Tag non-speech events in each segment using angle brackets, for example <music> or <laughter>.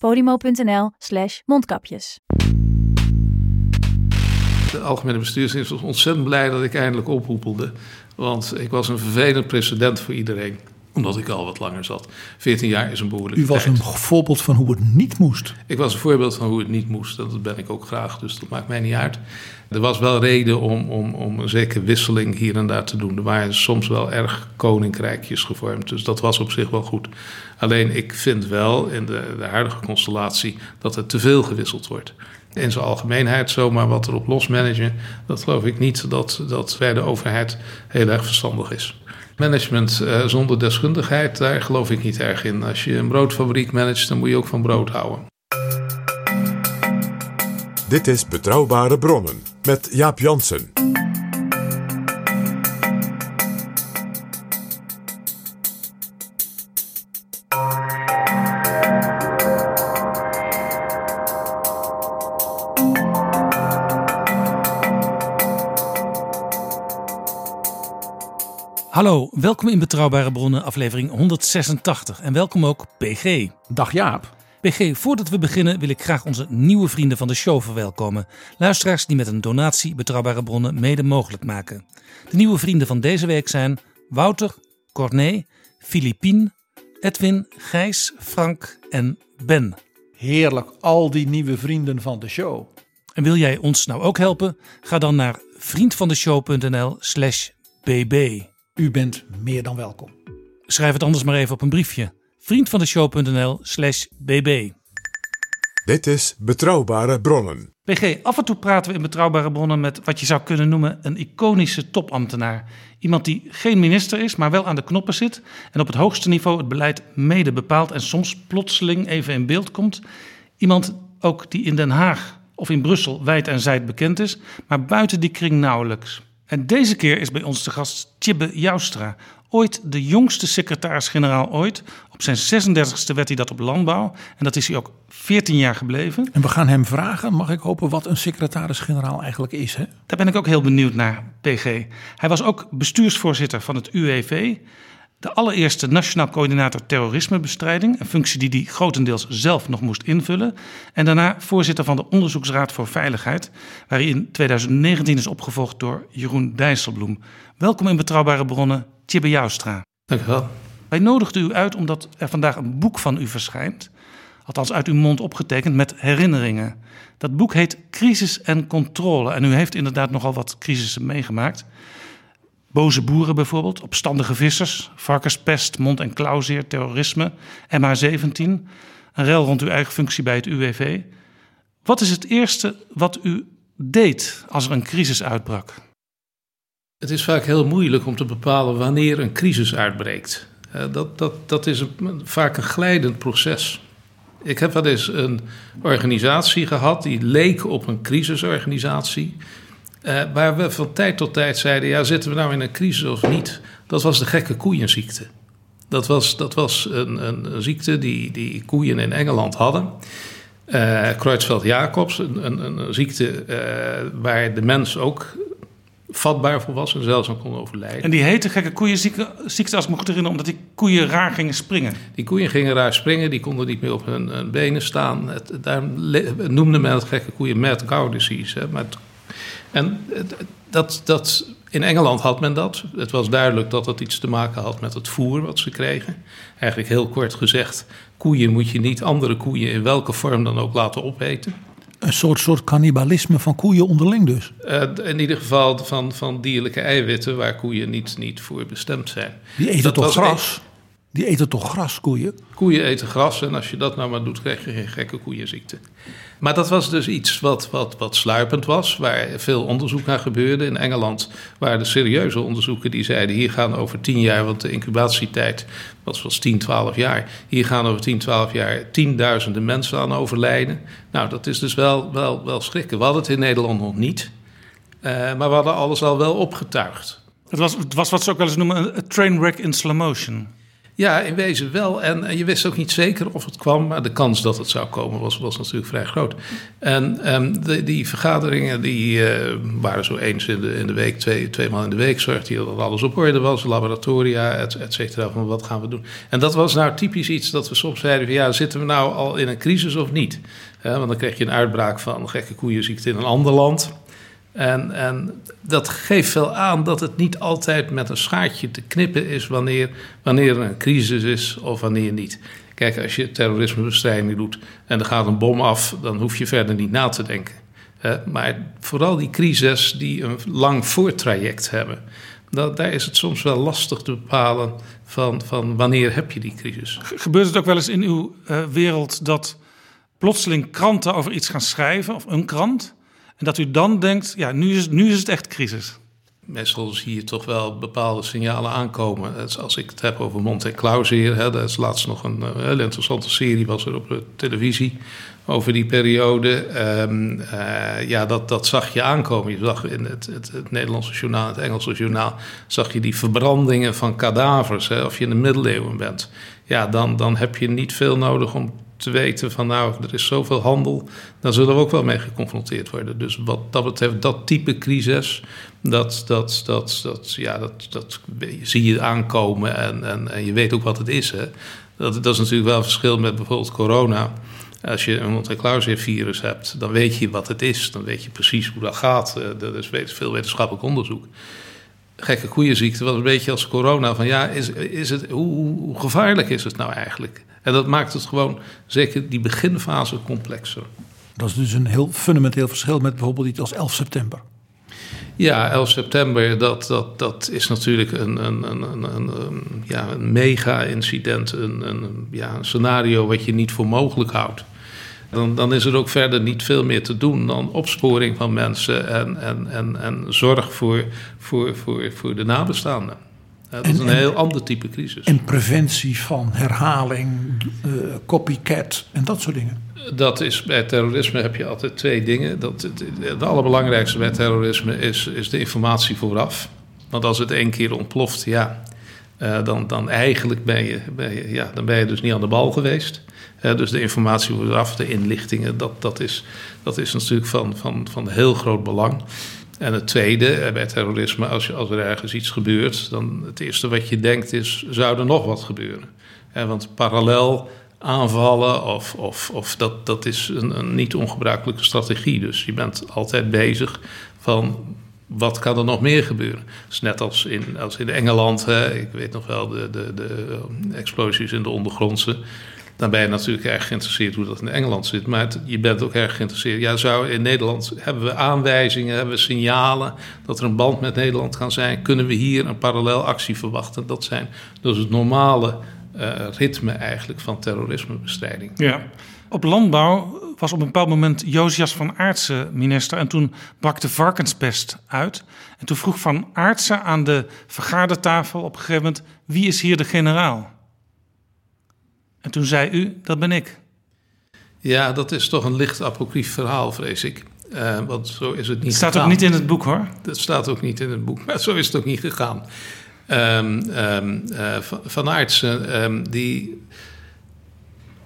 podimo.nl slash mondkapjes. De algemene bestuursdienst was ontzettend blij dat ik eindelijk ophoepelde. Want ik was een vervelend precedent voor iedereen. Omdat ik al wat langer zat. 14 jaar is een behoorlijke U was tijd. een voorbeeld van hoe het niet moest. Ik was een voorbeeld van hoe het niet moest. Dat ben ik ook graag, dus dat maakt mij niet uit. Er was wel reden om, om, om een zekere wisseling hier en daar te doen. Er waren soms wel erg koninkrijkjes gevormd, dus dat was op zich wel goed. Alleen ik vind wel in de, de huidige constellatie dat er te veel gewisseld wordt. In zijn algemeenheid zomaar wat erop losmanagen, dat geloof ik niet dat dat bij de overheid heel erg verstandig is. Management eh, zonder deskundigheid, daar geloof ik niet erg in. Als je een broodfabriek managt, dan moet je ook van brood houden. Dit is Betrouwbare Bronnen met Jaap Jansen. Hallo, welkom in Betrouwbare Bronnen, aflevering 186. En welkom ook PG. Dag Jaap. PG, voordat we beginnen wil ik graag onze nieuwe vrienden van de show verwelkomen. Luisteraars die met een donatie Betrouwbare Bronnen mede mogelijk maken. De nieuwe vrienden van deze week zijn Wouter, Corné, Filipien, Edwin, Gijs, Frank en Ben. Heerlijk, al die nieuwe vrienden van de show. En wil jij ons nou ook helpen? Ga dan naar vriendvandeshow.nl slash bb. U bent meer dan welkom. Schrijf het anders maar even op een briefje. vriendvandeshow.nl slash bb. Dit is Betrouwbare Bronnen. PG, af en toe praten we in betrouwbare bronnen met wat je zou kunnen noemen een iconische topambtenaar. Iemand die geen minister is, maar wel aan de knoppen zit en op het hoogste niveau het beleid mede bepaalt en soms plotseling even in beeld komt. Iemand ook die in Den Haag of in Brussel wijd en zijd bekend is, maar buiten die kring nauwelijks. En deze keer is bij ons de gast Tjibbe Joustra. Ooit de jongste secretaris-generaal ooit. Op zijn 36e werd hij dat op landbouw. En dat is hij ook 14 jaar gebleven. En we gaan hem vragen, mag ik hopen, wat een secretaris-generaal eigenlijk is. Hè? Daar ben ik ook heel benieuwd naar, PG. Hij was ook bestuursvoorzitter van het UWV. De allereerste Nationaal Coördinator Terrorismebestrijding. Een functie die hij grotendeels zelf nog moest invullen. En daarna voorzitter van de Onderzoeksraad voor Veiligheid. Waar hij in 2019 is opgevolgd door Jeroen Dijsselbloem. Welkom in Betrouwbare Bronnen, Tjibbe Joustra. Dank u wel. Wij nodigden u uit omdat er vandaag een boek van u verschijnt. Althans uit uw mond opgetekend met herinneringen. Dat boek heet Crisis en Controle. En u heeft inderdaad nogal wat crisissen meegemaakt. Boze boeren bijvoorbeeld, opstandige vissers, varkenspest, mond- en klauwzeer, terrorisme, MH17. Een rel rond uw eigen functie bij het UWV. Wat is het eerste wat u deed als er een crisis uitbrak? Het is vaak heel moeilijk om te bepalen wanneer een crisis uitbreekt. Eh, dat, dat, dat is een- vaak een glijdend proces. Ik heb wel eens een organisatie gehad die leek op een crisisorganisatie. Eh, waar we van tijd tot tijd zeiden: ja, zitten we nou in een crisis of niet? Dat was de gekke koeienziekte. Dat was, dat was een, een, een ziekte die, die koeien in Engeland hadden. Eh Creutzfeldt-Jacobs, een, een, een, ziekte eh, waar de mens ook vatbaar voor was en zelfs aan kon overlijden. En die heette gekke koeienziekte, ziekte, als ik me goed herinner, omdat die koeien raar gingen springen. Die koeien gingen raar springen, die konden niet meer op hun, hun benen staan. Het, daar noemde men het gekke koeien mad cow disease. Hè. Maar en het- dat, dat, in Engeland had men dat. Het was duidelijk dat het iets te maken had met het voer wat ze kregen. Eigenlijk heel kort gezegd, koeien moet je niet andere koeien in welke vorm dan ook laten opeten. Een soort, soort cannibalisme van koeien onderling dus. Uh, in ieder geval van, van dierlijke eiwitten waar koeien niet, niet voor bestemd zijn. Die eten toch gras? Die eten toch gras, koeien? Koeien eten gras en als je dat nou maar doet, krijg je geen gekke koeienziekte. Maar dat was dus iets wat, wat, wat sluipend was, waar veel onderzoek naar gebeurde. In Engeland waren er serieuze onderzoeken die zeiden: hier gaan over 10 jaar, want de incubatietijd was, was 10, 12 jaar. Hier gaan over 10, 12 jaar tienduizenden mensen aan overlijden. Nou, dat is dus wel, wel, wel schrikken. We hadden het in Nederland nog niet, uh, maar we hadden alles al wel opgetuigd. Het was, het was wat ze ook wel eens noemen een trainwreck in slow motion. Ja, in wezen wel. En, je wist ook niet zeker of het kwam, maar de kans dat het zou komen was, was natuurlijk vrij groot. En de, die vergaderingen die, uh, waren zo eens in de, in de week, twee, maal in de week, zorgde hij dat alles op orde was, laboratoria, et, et cetera, van wat gaan we doen. En dat was nou typisch iets dat we soms zeiden van ja, zitten we nou al in een crisis of niet? want dan krijg je een uitbraak van gekke koeienziekte in een ander land. En, en, dat geeft wel aan dat het niet altijd met een schaartje te knippen is wanneer, wanneer er een crisis is of wanneer niet. Kijk, als je terrorismebestrijding doet en er gaat een bom af, dan hoef je verder niet na te denken. maar vooral die crises die een lang voortraject hebben, daar is het soms wel lastig te bepalen van, van wanneer heb je die crisis. Gebeurt het ook wel eens in uw uh, wereld dat plotseling kranten over iets gaan schrijven, of een krant? En dat u dan denkt, ja, nu is, nu is het echt crisis. Meestal zie je toch wel bepaalde signalen aankomen. Als ik het heb over Monte Clausier, hè, dat is laatst nog een eh, hele interessante serie, was er op de televisie over die periode. Um, uh, ja, dat, dat zag je aankomen. Je zag in het, het, het, Nederlandse journaal, het Engelse journaal, zag je die verbrandingen van kadavers. Hè, of je in de middeleeuwen bent. Ja, dan, dan heb je niet veel nodig om te weten van nou, er is zoveel handel, dan zullen we ook wel mee geconfronteerd worden. Dus wat dat betreft, dat type crisis, dat, dat, dat, dat, ja, dat, dat zie je aankomen en, en, en je weet ook wat het is. Hè. Dat, dat is natuurlijk wel een verschil met bijvoorbeeld corona. Als je een Monte Clausier virus hebt, dan weet je wat het is. Dan weet je precies hoe dat gaat. Eh, er is veel wetenschappelijk onderzoek gekke koeienziekte was een beetje als corona. Van ja, is, is het, hoe, gevaarlijk is het nou eigenlijk? En dat maakt het gewoon, zeker die beginfase, complexer. Dat is dus een heel fundamenteel verschil met bijvoorbeeld iets als 11 september. Ja, 11 september, dat, dat, dat is natuurlijk een, een, een, een, ja, een mega-incident. Een, een, ja, een scenario wat je niet voor mogelijk houdt. Dan, dan is er ook verder niet veel meer te doen dan opsporing van mensen en, en, en, en zorg voor, voor, voor, voor de nabestaanden. Dat is een heel ander type crisis. En preventie van herhaling, uh, copycat en dat soort dingen. Dat is, bij terrorisme heb je altijd twee dingen. Dat, het, het allerbelangrijkste bij terrorisme is, is de informatie vooraf. Want als het één keer ontploft, ja, uh, dan, dan eigenlijk ben je, ben je, ja, dan ben je dus niet aan de bal geweest dus de informatie vooraf, de inlichtingen, dat, dat, is, dat is natuurlijk van, van, van heel groot belang. En het tweede, eh, bij terrorisme, als, je, als er ergens iets gebeurt, dan het eerste wat je denkt is, zou er nog wat gebeuren? want parallel aanvallen, of, of, of dat, dat is een, niet ongebruikelijke strategie. Dus je bent altijd bezig van wat kan er nog meer gebeuren? is net als in, als in Engeland, hè, ik weet nog wel de, de, de explosies in de ondergrondse dan ben je natuurlijk erg geïnteresseerd hoe dat in Engeland zit. Maar je bent ook erg geïnteresseerd. Ja, zou in Nederland hebben we aanwijzingen, hebben we signalen dat er een band met Nederland kan zijn? Kunnen we hier een parallel actie verwachten? Dat zijn dus het normale uh, ritme eigenlijk van terrorismebestrijding. Ja. Op landbouw was op een bepaald moment Josias van Aartsen minister. En toen brak de varkenspest uit. En toen vroeg Van Aartsen aan de vergadertafel op een gegeven moment: wie is hier de generaal? En toen zei u, dat ben ik. Ja, dat is toch een licht apocrief verhaal, vrees ik. Uh, want zo is het niet Het staat ook niet in het boek, hoor. Dat staat ook niet in het boek, <laughs> maar zo is het ook niet gegaan. Um, um, uh, van Aertsen, um, die,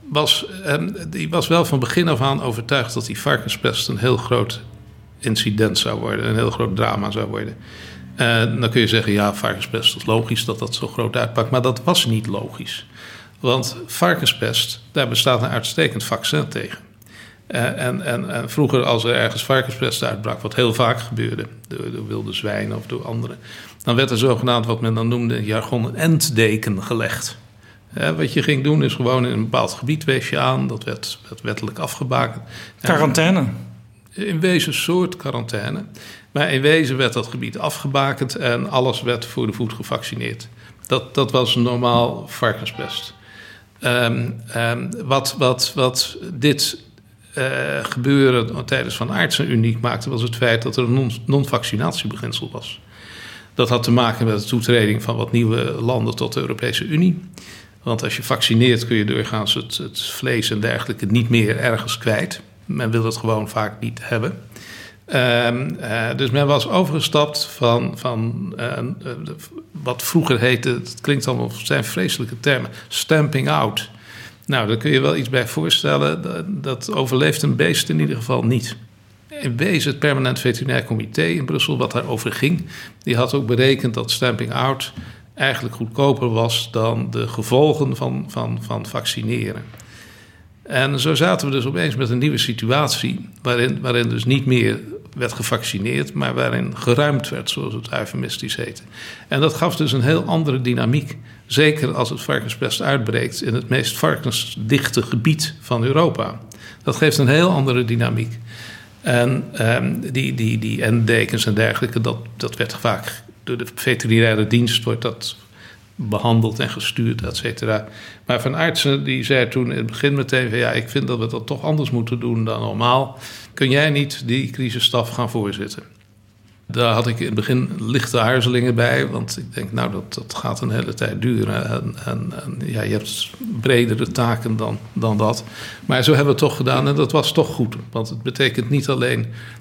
was, die was wel van begin af aan overtuigd... dat die varkenspest een heel groot incident zou worden. Een heel groot drama zou worden. Uh, dan kun je zeggen, ja, varkenspest, dat is logisch dat dat zo groot uitpakt. Maar dat was niet logisch. Want varkenspest, daar bestaat een uitstekend vaccin tegen. En, en, en, vroeger, als er ergens varkenspest uitbrak, wat heel vaak gebeurde, door, door, wilde zwijnen of door anderen, dan werd er zogenaamd wat men dan noemde in jargon een entdeken gelegd. wat je ging doen is gewoon in een bepaald gebied wees je aan. Dat werd, werd wettelijk afgebakend. Quarantaine. In wezen soort quarantaine. Maar in wezen werd dat gebied afgebakend en alles werd voor de voet gevaccineerd. Dat, dat was normaal varkenspest. Um, um, wat, wat, wat dit uh, gebeuren tijdens Van Aartsen uniek maakte... was het feit dat er een non-vaccinatiebeginsel was. Dat had te maken met de toetreding van wat nieuwe landen tot de Europese Unie. Want als je vaccineert kun je doorgaans het, het vlees en dergelijke niet meer ergens kwijt. Men wil het gewoon vaak niet hebben. Um, uh, dus men was overgestapt van, van uh, wat vroeger heette, het klinkt allemaal, zijn vreselijke termen, stamping out. Nou, daar kun je wel iets bij voorstellen. Dat, dat overleeft een beest in ieder geval niet. In wezen, het Permanent Veterinair Comité in Brussel, wat daarover ging, die had ook berekend dat stamping out eigenlijk goedkoper was dan de gevolgen van, van, van vaccineren. En zo zaten we dus opeens met een nieuwe situatie, waarin, waarin dus niet meer werd gevaccineerd, maar waarin geruimd werd, zoals het eufemistisch heette. En dat gaf dus een heel andere dynamiek. Zeker als het varkenspest uitbreekt in het meest varkensdichte gebied van Europa. Dat geeft een heel andere dynamiek. En um, die, die, die endekens en dergelijke, dat, dat werd vaak door de veterinaire dienst wordt dat behandeld en gestuurd, et cetera. Maar Van Aartsen die zei toen in het begin meteen van... ja, ik vind dat we dat toch anders moeten doen dan normaal. Kun jij niet die crisisstaf gaan voorzitten? Daar had ik in het begin lichte aarzelingen bij, want ik denk, nou, dat, dat gaat een hele tijd duren. En, en, en, ja, je hebt bredere taken dan, dan dat. Maar zo hebben we het toch gedaan en dat was toch goed. Want het betekent niet alleen,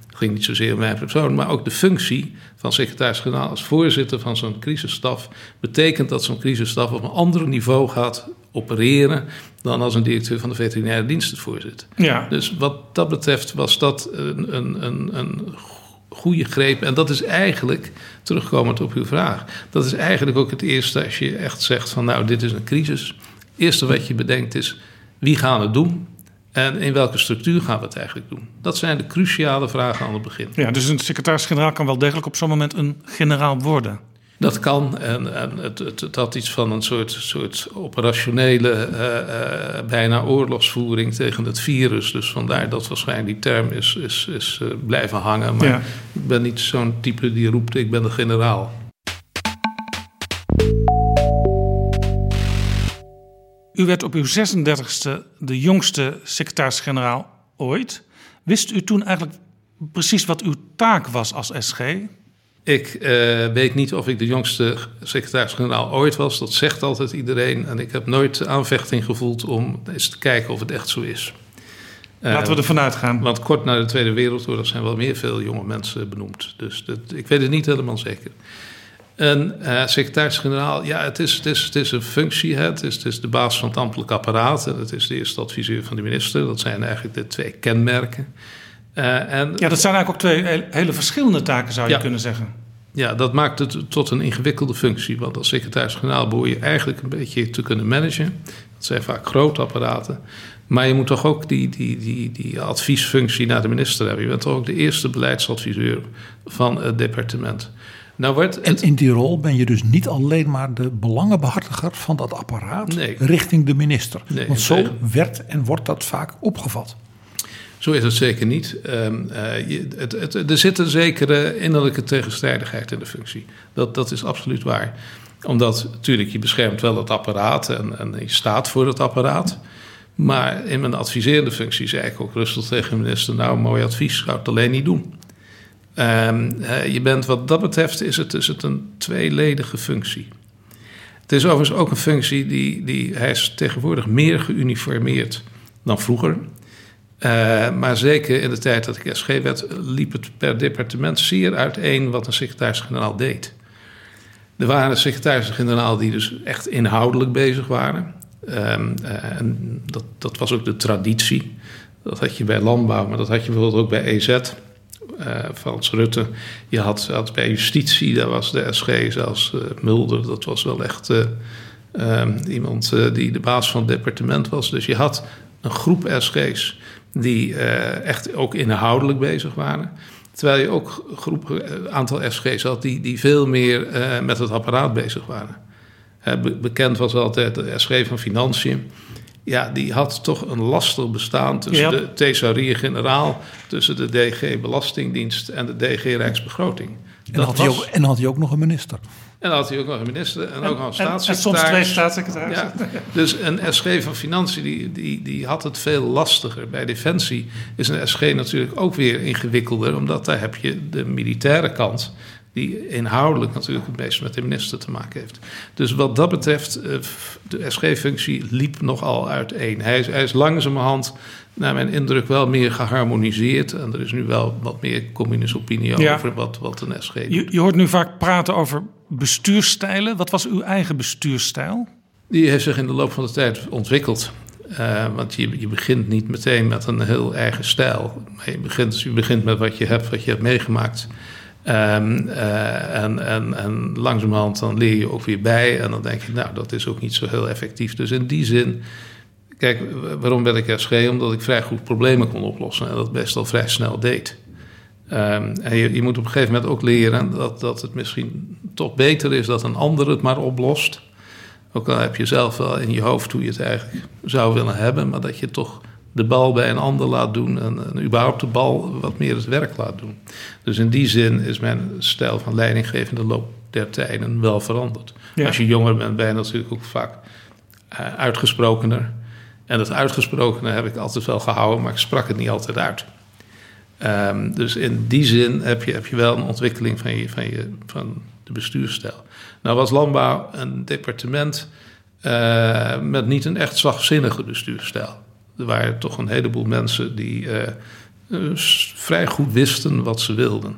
het ging niet zozeer om mijn persoon, maar ook de functie van secretaris-generaal als voorzitter van zo'n crisisstaf. betekent dat zo'n crisisstaf op een ander niveau gaat opereren dan als een directeur van de veterinaire dienst het voorzit. Ja. Dus wat dat betreft was dat een, een, een, een goede greep. En dat is eigenlijk, terugkomend op uw vraag, dat is eigenlijk ook het eerste als je echt zegt van nou, dit is een crisis. Het eerste wat je bedenkt is, wie gaan het doen? En in welke structuur gaan we het eigenlijk doen? Dat zijn de cruciale vragen aan het begin. Ja, dus een secretaris-generaal kan wel degelijk op zo'n moment een generaal worden. Dat kan en, en het, het, het, had iets van een soort, soort operationele, uh, uh, bijna oorlogsvoering tegen het virus. Dus vandaar dat waarschijnlijk die term is, is, is uh, blijven hangen. Maar ja. ik ben niet zo'n type die roept: ik ben de generaal. U werd op uw 36e de jongste secretaris-generaal ooit. Wist u toen eigenlijk precies wat uw taak was als SG? Ik uh, weet niet of ik de jongste secretaris-generaal ooit was. Dat zegt altijd iedereen. En ik heb nooit aanvechting gevoeld om eens te kijken of het echt zo is. Laten we ervan uitgaan. Want kort na de Tweede Wereldoorlog zijn wel meer veel jonge mensen benoemd. Dus dat, ik weet het niet helemaal zeker. Een uh, secretaris-generaal, ja, het is, het, is, het is een functie. Hè. Het, is, het is de baas van het ambtelijk apparaat. En het is de eerste adviseur van de minister. Dat zijn eigenlijk de twee kenmerken. Uh, en, ja, dat zijn eigenlijk ook twee hele verschillende taken, zou je ja, kunnen zeggen. Ja, dat maakt het tot een ingewikkelde functie. Want als secretaris-generaal behoor je eigenlijk een beetje te kunnen managen. Dat zijn vaak grote apparaten. Maar je moet toch ook die, die, die, die adviesfunctie naar de minister hebben. Je bent toch ook de eerste beleidsadviseur van het departement. Nou wordt het... En in die rol ben je dus niet alleen maar de belangenbehartiger van dat apparaat nee. richting de minister. Nee, Want zo werd en wordt dat vaak opgevat. Zo is het zeker niet. Um, uh, je, het, het, er zit een zekere innerlijke tegenstrijdigheid in de functie. Dat, dat is absoluut waar. Omdat natuurlijk je beschermt wel het apparaat en, en je staat voor het apparaat. Maar in mijn adviserende functie zei ik ook rustig tegen de minister: Nou, mooi advies, zou het alleen niet doen. Um, uh, je bent, wat dat betreft, is het, is het een tweeledige functie. Het is overigens ook een functie die, die hij is tegenwoordig meer geuniformeerd dan vroeger. Uh, maar zeker in de tijd dat ik SG werd, liep het per departement zeer uiteen wat een secretaris-generaal deed. Er waren secretarissen-generaal die dus echt inhoudelijk bezig waren. Um, uh, en dat, dat, was ook de traditie. Dat had je bij landbouw, maar dat had je bijvoorbeeld ook bij EZ. Uh, Frans Rutte. Je had, had, bij justitie, daar was de SG zelfs Mulder. Dat was wel echt um, iemand die de baas van het departement was. Dus je had een groep SG's die uh, echt ook inhoudelijk bezig waren. Terwijl je ook een groep, een aantal SG's had die, die veel meer uh, met het apparaat bezig waren. bekend was altijd de SG van Financiën. Ja, die had toch een lastig bestaan tussen de Thesaurier-generaal, tussen de DG Belastingdienst en de DG Rijksbegroting. En dan, had hij ook, en dan had hij ook nog een minister. En dan had hij ook nog een minister en, ook nog een staatssecretaris. En, soms twee staatssecretarissen. Ja. Dus een SG van Financiën die, die, die had het veel lastiger. Bij Defensie is een SG natuurlijk ook weer ingewikkelder, omdat daar heb je de militaire kant die inhoudelijk natuurlijk het meest met de minister te maken heeft. Dus wat dat betreft, eh, de SG-functie liep nogal uiteen. Hij is, hij is langzamerhand, naar mijn indruk, wel meer geharmoniseerd. En er is nu wel wat meer communische opinie over wat, wat een SG. Je, je hoort nu vaak praten over bestuursstijlen. Wat was uw eigen bestuursstijl? Die heeft zich in de loop van de tijd ontwikkeld. Uh, want je, je begint niet meteen met een heel eigen stijl. Maar je begint, je begint met wat je hebt, wat je hebt meegemaakt. Um, uh, en, en, en langzamerhand dan leer je ook weer bij. En dan denk je, nou, dat is ook niet zo heel effectief. Dus in die zin, kijk, waarom ben ik SG? Omdat ik vrij goed problemen kon oplossen en dat best al vrij snel deed. Um, en je, je, moet op een gegeven moment ook leren dat, dat het misschien toch beter is dat een ander het maar oplost. Ook al heb je zelf wel in je hoofd hoe je het eigenlijk zou willen hebben, maar dat je toch de bal bij een ander laat doen en, en überhaupt de bal wat meer het werk laat doen. Dus in die zin is mijn stijl van leidinggeven de loop der tijden wel veranderd. Als je jonger bent, ben je natuurlijk ook vaak uh, uitgesprokener. En dat uitgesprokene heb ik altijd wel gehouden, maar ik sprak het niet altijd uit. Um, dus in die zin heb je, heb je wel een ontwikkeling van, je, van, je, van de bestuurstijl. Nou was landbouw een departement uh, met niet een echt zachtzinnige bestuurstijl. Er waren toch een heleboel mensen die uh, vrij goed wisten wat ze wilden.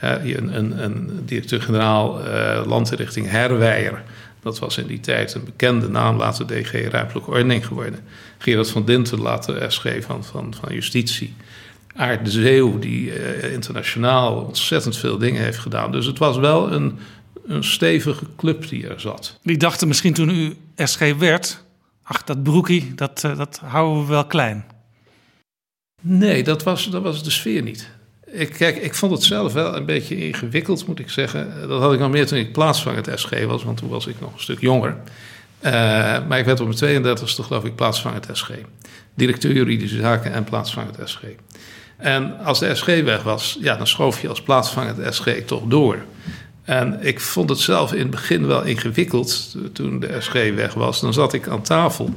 een, een, een directeur-generaal uh, landinrichting Herwijer. Dat was in die tijd een bekende naam, later DG Ruimtelijke Ordening geworden. Gerard van Dinten, later SG van, van, van Justitie. Aard de Zeeuw, die internationaal ontzettend veel dingen heeft gedaan. Dus het was wel een, een stevige club die er zat. Die dachten misschien toen u SG werd ach, dat broekie, dat, uh, dat houden we wel klein. Nee, dat was, dat was de sfeer niet. Ik, kijk, ik vond het zelf wel een beetje ingewikkeld, moet ik zeggen. Dat had ik nog meer toen ik plaatsvangend SG was, want toen was ik nog een stuk jonger. Uh, maar ik werd op mijn 32e, geloof ik, plaatsvangend SG. Directeur juridische zaken en plaatsvangend SG. En als de SG weg was, ja, dan schoof je als plaatsvangend SG toch door. En ik vond het zelf in het begin wel ingewikkeld toen de SG weg was. Dan zat ik aan tafel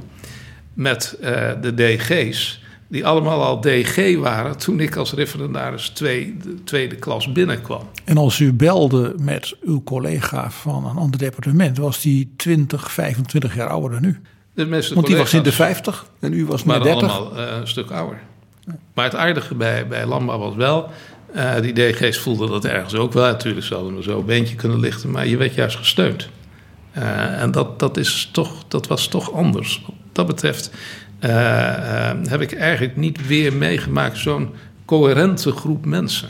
met uh, de DG's, die allemaal al DG waren toen ik als referendaris twee, de tweede klas binnenkwam. En als u belde met uw collega van een ander departement, was die 20, 25 jaar ouder dan u? De meeste Want die was in de 50 en u was maar 30. allemaal uh, een stuk ouder. Maar het aardige bij, bij landbouw was wel uh, die DG's voelden dat ergens ook wel. Natuurlijk zouden we zo een beentje kunnen lichten, maar je werd juist gesteund. Uh, en dat, dat, is toch, dat was toch anders. Wat dat betreft uh, heb ik eigenlijk niet weer meegemaakt zo'n coherente groep mensen.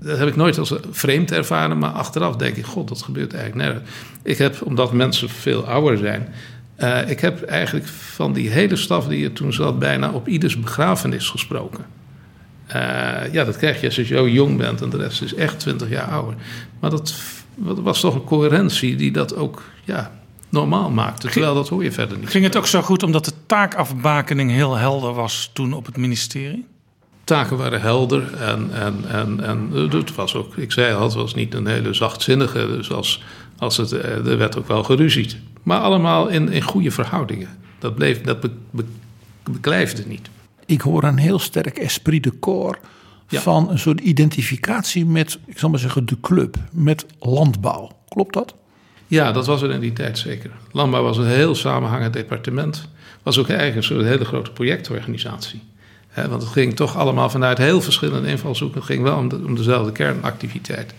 Dat heb ik nooit als vreemd ervaren, maar achteraf denk ik: God, dat gebeurt eigenlijk nergens. Ik heb, omdat mensen veel ouder zijn, ik heb eigenlijk van die hele staf die er toen zat, bijna op ieders begrafenis gesproken. Uh, ja, dat krijg je als je zo jong bent en de rest is echt 20 jaar ouder. Maar dat, dat was toch een coherentie die dat ook ja, normaal maakte. Terwijl dat hoor je verder niet. Ging het ook zo goed omdat de taakafbakening heel helder was toen op het ministerie? Taken waren helder en, en, en, en het was ook, ik zei al, het was niet een hele zachtzinnige. Dus als, als het, eh, er werd ook wel geruzied. Maar allemaal in, in goede verhoudingen. Dat, bleef, dat be, be, beklijfde niet ik hoor een heel sterk esprit de corps ja. van een soort identificatie met, ik zal maar zeggen, de club, met landbouw. Klopt dat? Ja, dat was er in die tijd zeker. Landbouw was een heel samenhangend departement. Was ook eigenlijk een soort hele grote projectorganisatie. want het ging toch allemaal vanuit heel verschillende invalshoeken. Het ging wel om, de, om dezelfde kernactiviteit.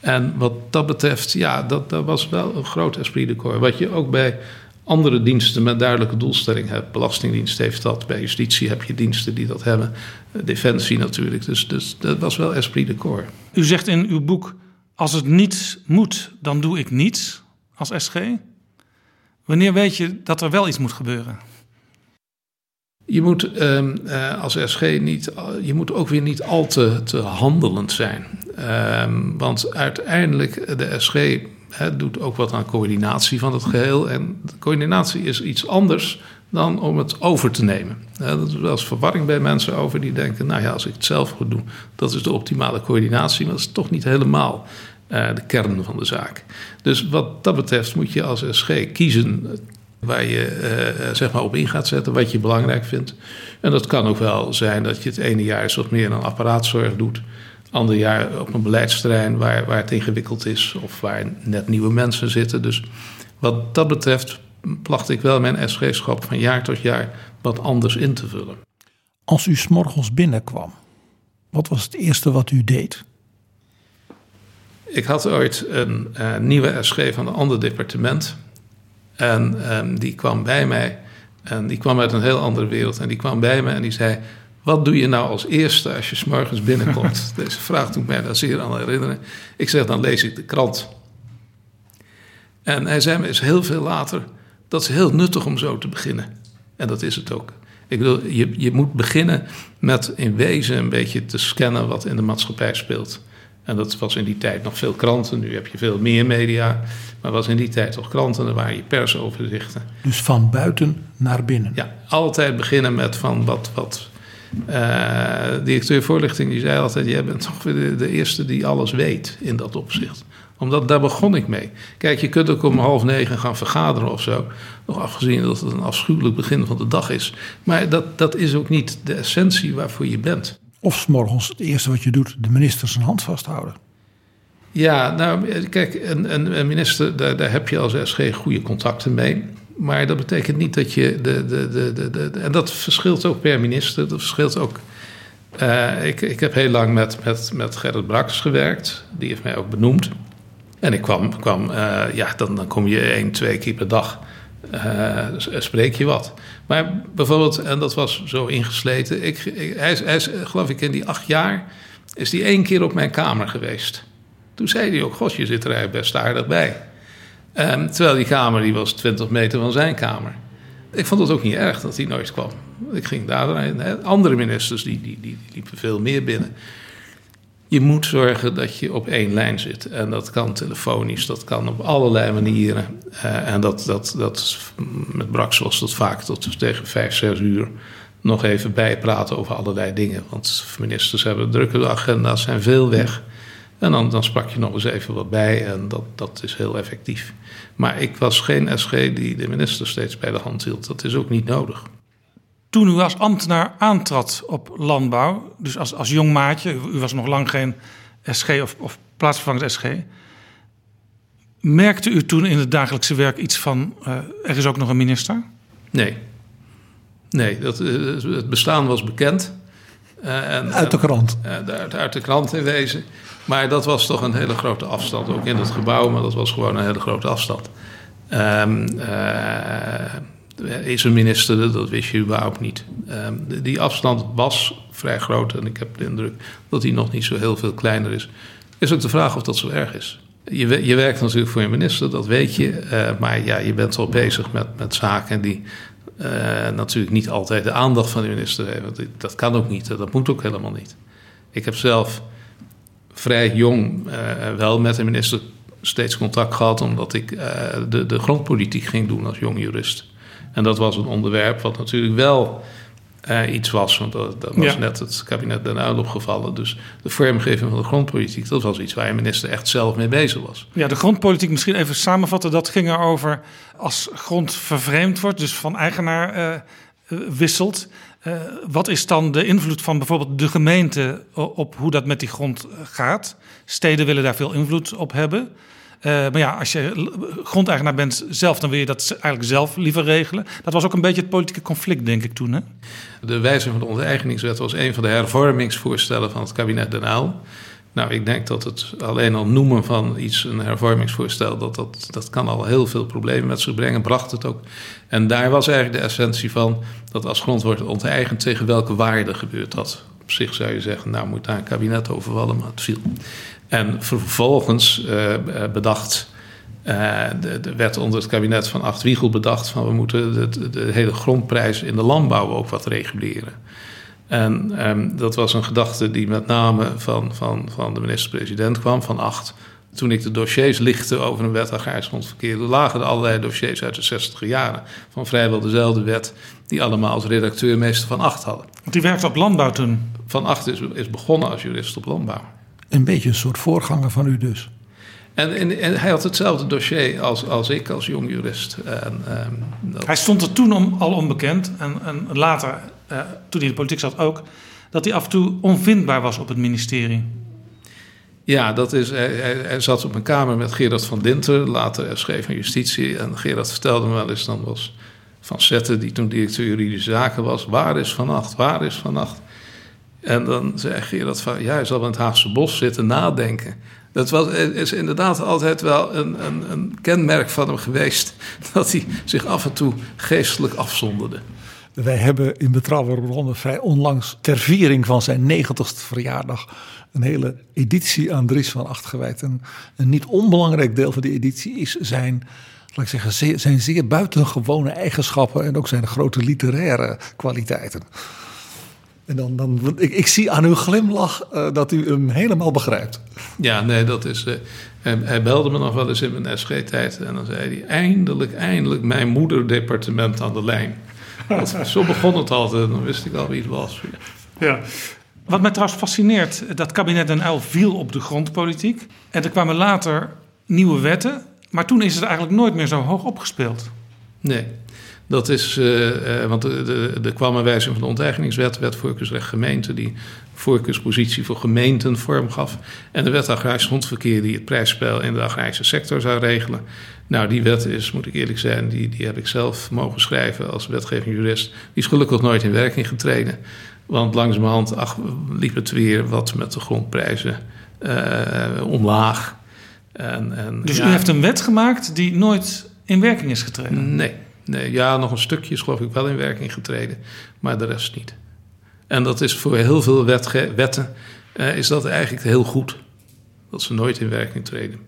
En wat dat betreft, ja, dat, dat was wel een groot esprit de corps. Wat je ook bij andere diensten met duidelijke doelstelling hebt. Belastingdienst heeft dat, bij justitie heb je diensten die dat hebben. Defensie natuurlijk, dus, dus dat was wel esprit de corps. U zegt in uw boek, als het niet moet, dan doe ik niets als SG. Wanneer weet je dat er wel iets moet gebeuren? Je moet um, uh, als SG niet, je moet ook weer niet al te, te handelend zijn. Um, want uiteindelijk, de SG Hij doet ook wat aan coördinatie van het geheel. En coördinatie is iets anders dan om het over te nemen. dat is wel eens verwarring bij mensen over die denken: nou ja, als ik het zelf goed doe, dat is de optimale coördinatie. Maar dat is toch niet helemaal uh, de kern van de zaak. Dus wat dat betreft moet je als SG kiezen waar je uh, zeg maar op in gaat zetten, wat je belangrijk vindt. En dat kan ook wel zijn dat je het ene jaar wat meer aan apparaatzorg doet. Ander jaar op een beleidsterrein waar, waar het ingewikkeld is of waar net nieuwe mensen zitten. Dus wat dat betreft placht ik wel mijn SG-schap van jaar tot jaar wat anders in te vullen. Als u s'morgens binnenkwam, wat was het eerste wat u deed? Ik had ooit een uh, nieuwe SG van een ander departement. En um, die kwam bij mij. En die kwam uit een heel andere wereld. En die kwam bij me en die zei: Wat doe je nou als eerste als je s'morgens binnenkomt? <laughs> Deze vraag doet mij daar zeer aan herinneren. Ik zeg: Dan lees ik de krant. En hij zei me eens heel veel later: Dat is heel nuttig om zo te beginnen. En dat is het ook. Ik bedoel, je, je moet beginnen met in wezen een beetje te scannen wat in de maatschappij speelt. En dat was in die tijd nog veel kranten. Nu heb je veel meer media. Maar was in die tijd toch kranten, er waren je persoverzichten. Dus van buiten naar binnen? Ja, altijd beginnen met van wat. wat uh, directeur voorlichting die zei altijd: Jij bent toch de, de eerste die alles weet in dat opzicht omdat daar begon ik mee. Kijk, je kunt ook om half negen gaan vergaderen of zo. Nog afgezien dat het een afschuwelijk begin van de dag is. Maar dat, dat is ook niet de essentie waarvoor je bent. Of morgens het eerste wat je doet, de minister zijn hand vasthouden. Ja, nou kijk, een, een minister, daar, daar heb je als SG goede contacten mee. Maar dat betekent niet dat je. De, de, de, de, de en dat verschilt ook per minister. Dat verschilt ook. Uh, ik, ik heb heel lang met, met, met Gerrit Braks gewerkt. Die heeft mij ook benoemd. En ik kwam, kwam uh, ja, dan, dan kom je één, twee keer per dag. Uh, spreek je wat. Maar bijvoorbeeld, en dat was zo ingesleten. Ik, hij, hij is, geloof ik, in die acht jaar. is hij één keer op mijn kamer geweest. Toen zei hij ook: God, je zit er eigenlijk best aardig bij. Um, terwijl die kamer die was 20 meter van zijn kamer. Ik vond het ook niet erg dat hij nooit kwam. Ik ging daar. Andere ministers die, die, die, die liepen veel meer binnen. Je moet zorgen dat je op één lijn zit. En dat kan telefonisch, dat kan op allerlei manieren. Uh, en dat, dat, dat met Brax was dat vaak tot tegen vijf, zes uur nog even bijpraten over allerlei dingen. Want ministers hebben drukke agenda's, zijn veel weg. En dan, dan sprak je nog eens even wat bij en dat, dat is heel effectief. Maar ik was geen SG die de minister steeds bij de hand hield. Dat is ook niet nodig. Toen u als ambtenaar aantrad op landbouw, dus als, als jong maatje, u was nog lang geen SG of, of plaatsvervangend SG. Merkte u toen in het dagelijkse werk iets van, uh, er is ook nog een minister? Nee. Nee, dat, uh, het bestaan was bekend. Uh, en, uit de krant? Uit, uit de krant in wezen. Maar dat was toch een hele grote afstand, ook in het gebouw, maar dat was gewoon een hele grote afstand. Um, is een minister, dat wist je überhaupt niet. Um, die afstand was vrij groot en ik heb de indruk dat die nog niet zo heel veel kleiner is. Is ook de vraag of dat zo erg is. Je, je werkt natuurlijk voor je minister, dat weet je. Uh, maar ja, je bent wel bezig met, met zaken die uh, natuurlijk niet altijd de aandacht van de minister hebben. Dat kan ook niet, dat moet ook helemaal niet. Ik heb zelf vrij jong uh, wel met de minister steeds contact gehad, omdat ik uh, de, de grondpolitiek ging doen als jong jurist. En dat was een onderwerp wat natuurlijk wel uh, iets was, want dat, dat was ja. net het kabinet Den Uyl opgevallen. Dus de vormgeving van de grondpolitiek, dat was iets waar je minister echt zelf mee bezig was. Ja, de grondpolitiek, misschien even samenvatten, dat ging erover als grond vervreemd wordt, dus van eigenaar wisselt. Uh, wat is dan de invloed van bijvoorbeeld de gemeente op hoe dat met die grond gaat? Steden willen daar veel invloed op hebben. Uh, maar ja, als je grondeigenaar bent zelf, dan wil je dat eigenlijk zelf liever regelen. Dat was ook een beetje het politieke conflict, denk ik toen. Hè? De wijziging van de onteigeningswet was een van de hervormingsvoorstellen van het kabinet Den Uyl. Nou, ik denk dat het alleen al noemen van iets, een hervormingsvoorstel, dat, dat, dat kan al heel veel problemen met zich brengen, bracht het ook. En daar was eigenlijk de essentie van dat als grond wordt onteigend, tegen welke waarde gebeurt dat? Op zich zou je zeggen, nou moet daar een kabinet over vallen, maar het viel. En vervolgens uh, bedacht, uh, de, de wet onder het kabinet van Acht Wiegel bedacht van we moeten de, de hele grondprijs in de landbouw ook wat reguleren. En um, dat was een gedachte die met name van, van, van de minister-president kwam, van acht. toen ik de dossiers lichtte over een wet agrarisch grondverkeer, lagen er allerlei dossiers uit de 60 jaren van vrijwel dezelfde wet, die allemaal als redacteur meester van acht hadden. Want die werkte op landbouw toen. Van acht is, is begonnen als jurist op landbouw. Een beetje een soort voorganger van u dus. En, en, en hij had hetzelfde dossier als, als ik als jong jurist. En, ehm, dat- Hij stond er toen om, al onbekend en, en later, eh, toen hij in de politiek zat ook, dat hij af en toe onvindbaar was op het ministerie. Ja, dat is, hij, zat op een kamer met Gerard van Dinter, later schreef van Justitie. En Gerard vertelde me wel eens, dan was Van Zetten, die toen directeur juridische zaken was... waar is vannacht, waar is vannacht? En dan zei Gerard van, ja, hij zal in het Haagse bos zitten nadenken. Dat was, is inderdaad altijd wel een, een, een kenmerk van hem geweest... <laughs> dat hij zich af en toe geestelijk afzonderde. Wij hebben in Betrouwbare Bronnen vrij onlangs ter viering van zijn 90ste verjaardag een hele editie aan Dries van Acht gewijd. En een niet onbelangrijk deel van die editie is zijn, laat ik zeggen, zeer, zijn zeer buitengewone eigenschappen en ook zijn grote literaire kwaliteiten. En dan, dan, ik, zie aan uw glimlach uh, dat u hem helemaal begrijpt. Ja, nee, dat is. Uh, hij, hij, belde me nog wel eens in mijn SG-tijd en dan zei hij: eindelijk, eindelijk mijn moederdepartement aan de lijn. Dat, zo begon het altijd, dan wist ik al wie het was. Ja. Wat mij trouwens fascineert, dat kabinet Den Uyl viel op de grondpolitiek. En er kwamen later nieuwe wetten, maar toen is het eigenlijk nooit meer zo hoog opgespeeld. Nee, dat is, uh, uh, want er kwam een wijziging van de onteigeningswet, wet voorkeursrecht gemeente, die voorkeurspositie voor gemeenten vorm gaf. En de wet agrarisch grondverkeer, die het prijsspel in de agrarische sector zou regelen. Nou, die wet is, moet ik eerlijk zijn, die, die heb ik zelf mogen schrijven als wetgeving jurist. Die is gelukkig nooit in werking getreden. Want langzamerhand ach, liep het weer wat met de grondprijzen uh, omlaag. En, en, dus ja, u heeft een wet gemaakt die nooit in werking is getreden? Nee, nee, ja, nog een stukje is geloof ik wel in werking getreden, maar de rest niet. En dat is voor heel veel wetten uh, is dat eigenlijk heel goed. Dat ze nooit in werking treden.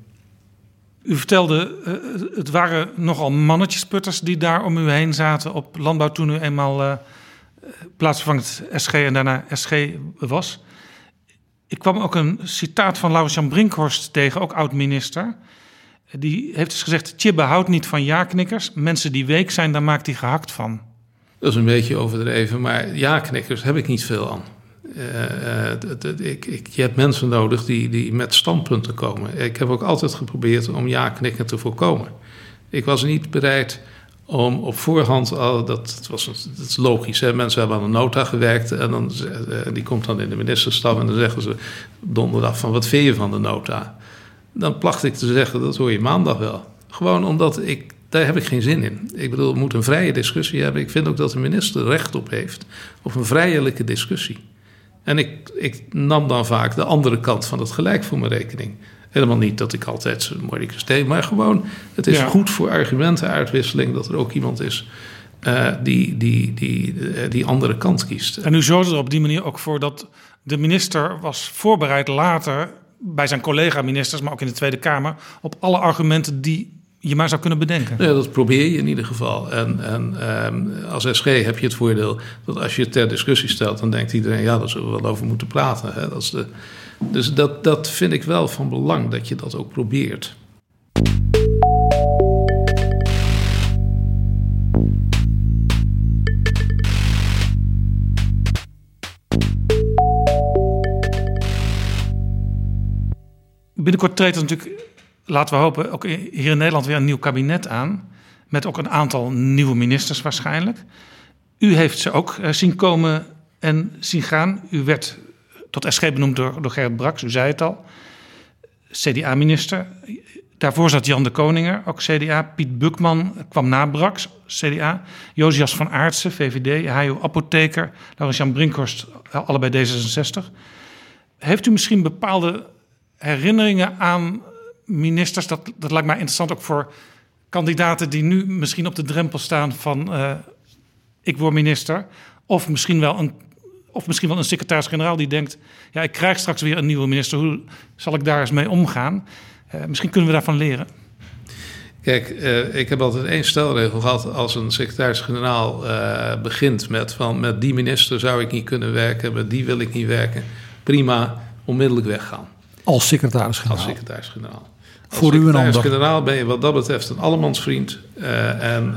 U vertelde, uh, het waren nogal mannetjesputters die daar om u heen zaten op landbouw toen u eenmaal uh, plaatsvervangend SG en daarna SG was. Ik kwam ook een citaat van Laurens-Jan Brinkhorst tegen, ook oud-minister. Die heeft dus gezegd, Tjibbe houdt niet van ja-knikkers. Mensen die week zijn, daar maakt hij gehakt van. Dat is een beetje overdreven, maar ja-knikkers heb ik niet veel aan. Uh, uh, ik, ik, je hebt mensen nodig die, die met standpunten komen. Ik heb ook altijd geprobeerd om ja-knikken te voorkomen. Ik was niet bereid om op voorhand al, dat, was, dat is logisch, hè? mensen hebben aan een nota gewerkt en dan, uh, die komt dan in de ministerstaf en dan zeggen ze donderdag van wat vind je van de nota? Dan placht ik te zeggen, dat hoor je maandag wel. Gewoon omdat ik, daar heb ik geen zin in. Ik bedoel, we moeten een vrije discussie hebben. Ik vind ook dat de minister recht op heeft op een vrijelijke discussie. En ik, ik nam dan vaak de andere kant van het gelijk voor mijn rekening. Helemaal niet dat ik altijd moeilijk deed, maar gewoon, het is ja. goed voor argumentenuitwisseling dat er ook iemand is uh, die, die, die, uh, die andere kant kiest. En u zorgde er op die manier ook voor dat de minister was voorbereid later bij zijn collega-ministers, maar ook in de Tweede Kamer, op alle argumenten die je maar zou kunnen bedenken. Ja, dat probeer je in ieder geval. En, en um, als SG heb je het voordeel dat als je het ter discussie stelt, dan denkt iedereen, ja, daar zullen we wel over moeten praten. Hè? Dat is de, dus dat, dat vind ik wel van belang, dat je dat ook probeert. Binnenkort treedt er natuurlijk, laten we hopen, ook hier in Nederland weer een nieuw kabinet aan. Met ook een aantal nieuwe ministers waarschijnlijk. U heeft ze ook zien komen en zien gaan. U werd tot SG benoemd door, door Gerrit Braks, u zei het al. CDA-minister. Daarvoor zat Jan de Koninger, ook CDA. Piet Bukman kwam na Braks, CDA. Josias van Aartsen, VVD. Hajo Apotheker. Laurens-Jan Brinkhorst, allebei D66. Heeft u misschien bepaalde herinneringen aan ministers? Dat, dat lijkt mij interessant ook voor kandidaten die nu misschien op de drempel staan van... Uh, ik word minister. Of misschien wel een of misschien wel een secretaris-generaal die denkt: ja, ik krijg straks weer een nieuwe minister. Hoe zal ik daar eens mee omgaan? Uh, misschien kunnen we daarvan leren. Kijk, uh, ik heb altijd één stelregel gehad als een secretaris-generaal begint met van met die minister zou ik niet kunnen werken, met die wil ik niet werken. Prima, onmiddellijk weggaan. Als secretaris-generaal. Als secretaris-generaal. Voor u en ander. generaal ben je wat dat betreft een allemansvriend. Uh, en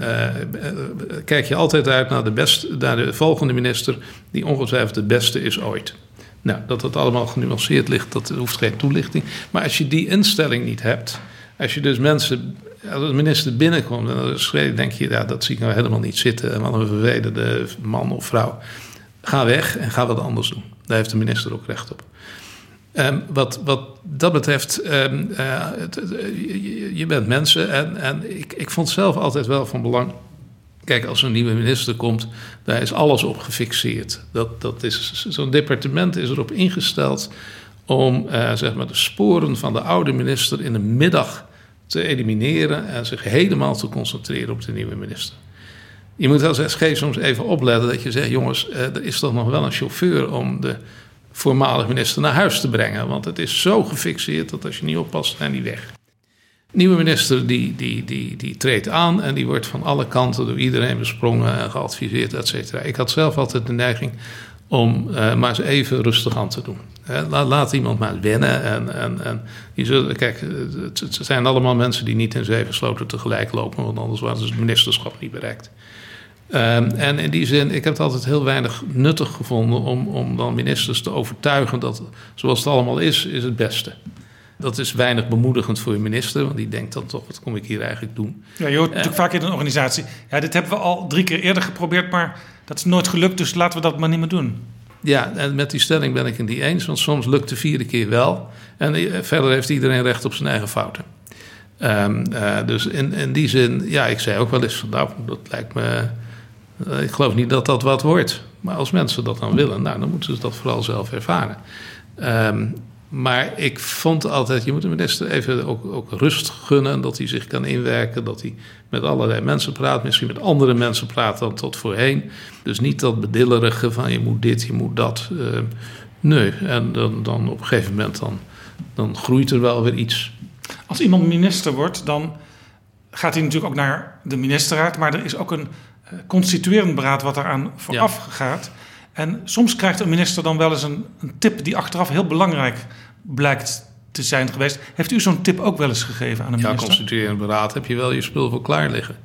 uh, kijk je altijd uit naar de, beste, naar de volgende minister... die ongetwijfeld de beste is ooit. Nou, dat het allemaal genuanceerd ligt, dat hoeft geen toelichting. Maar als je die instelling niet hebt... als je dus mensen als de minister binnenkomt en dan schreef, denk je, ja, dat zie ik nou helemaal niet zitten. Wat een vervelende man of vrouw. Ga weg en ga wat anders doen. Daar heeft de minister ook recht op. Um, wat, wat dat betreft, um, uh, je, je, bent mensen en, en ik, ik vond zelf altijd wel van belang. Kijk, als een nieuwe minister komt, daar is alles op gefixeerd. Dat, dat is, zo'n departement is erop ingesteld om uh, zeg maar de sporen van de oude minister in de middag te elimineren en zich helemaal te concentreren op de nieuwe minister. Je moet als SG soms even opletten dat je zegt: jongens, er is toch nog wel een chauffeur om de voormalig minister naar huis te brengen. Want het is zo gefixeerd dat als je niet oppast, zijn die weg. Nieuwe minister die, die, die, die treedt aan en die wordt van alle kanten door iedereen besprongen en geadviseerd, et cetera. Ik had zelf altijd de neiging om uh, maar eens even rustig aan te doen. laat, laat, iemand maar wennen. En, en, en kijk, het, het, zijn allemaal mensen die niet in zeven sloten tegelijk lopen, want anders waren ze het ministerschap niet bereikt. Um, en in die zin, ik heb het altijd heel weinig nuttig gevonden om, om dan ministers te overtuigen dat zoals het allemaal is, is het beste. Dat is weinig bemoedigend voor een minister, want die denkt dan toch, wat kom ik hier eigenlijk doen? Ja, je hoort uh, natuurlijk vaak in een organisatie, ja, dit hebben we al drie keer eerder geprobeerd, maar dat is nooit gelukt, dus laten we dat maar niet meer doen. Ja, en met die stelling ben ik het niet eens, want soms lukt de vierde keer wel. En eh, verder heeft iedereen recht op zijn eigen fouten. Um, uh, dus in, in die zin, ja, ik zei ook wel eens van, nou, dat lijkt me ik geloof niet dat dat wat wordt. Maar als mensen dat dan willen, nou, dan moeten ze dat vooral zelf ervaren. Um, maar ik vond altijd, je moet de minister even ook, ook, rust gunnen. Dat hij zich kan inwerken. Dat hij met allerlei mensen praat. Misschien met andere mensen praat dan tot voorheen. Dus niet dat bedillerige van je moet dit, je moet dat. Uh, nee, en dan, dan op een gegeven moment dan, dan groeit er wel weer iets. Als iemand minister wordt, dan gaat hij natuurlijk ook naar de ministerraad. Maar er is ook een constituerend beraad wat eraan vooraf ja. gaat. En soms krijgt een minister dan wel eens een, een, tip die achteraf heel belangrijk blijkt te zijn geweest. Heeft u zo'n tip ook wel eens gegeven aan een minister? Ja, constituerend beraad heb je wel je spul voor klaar liggen.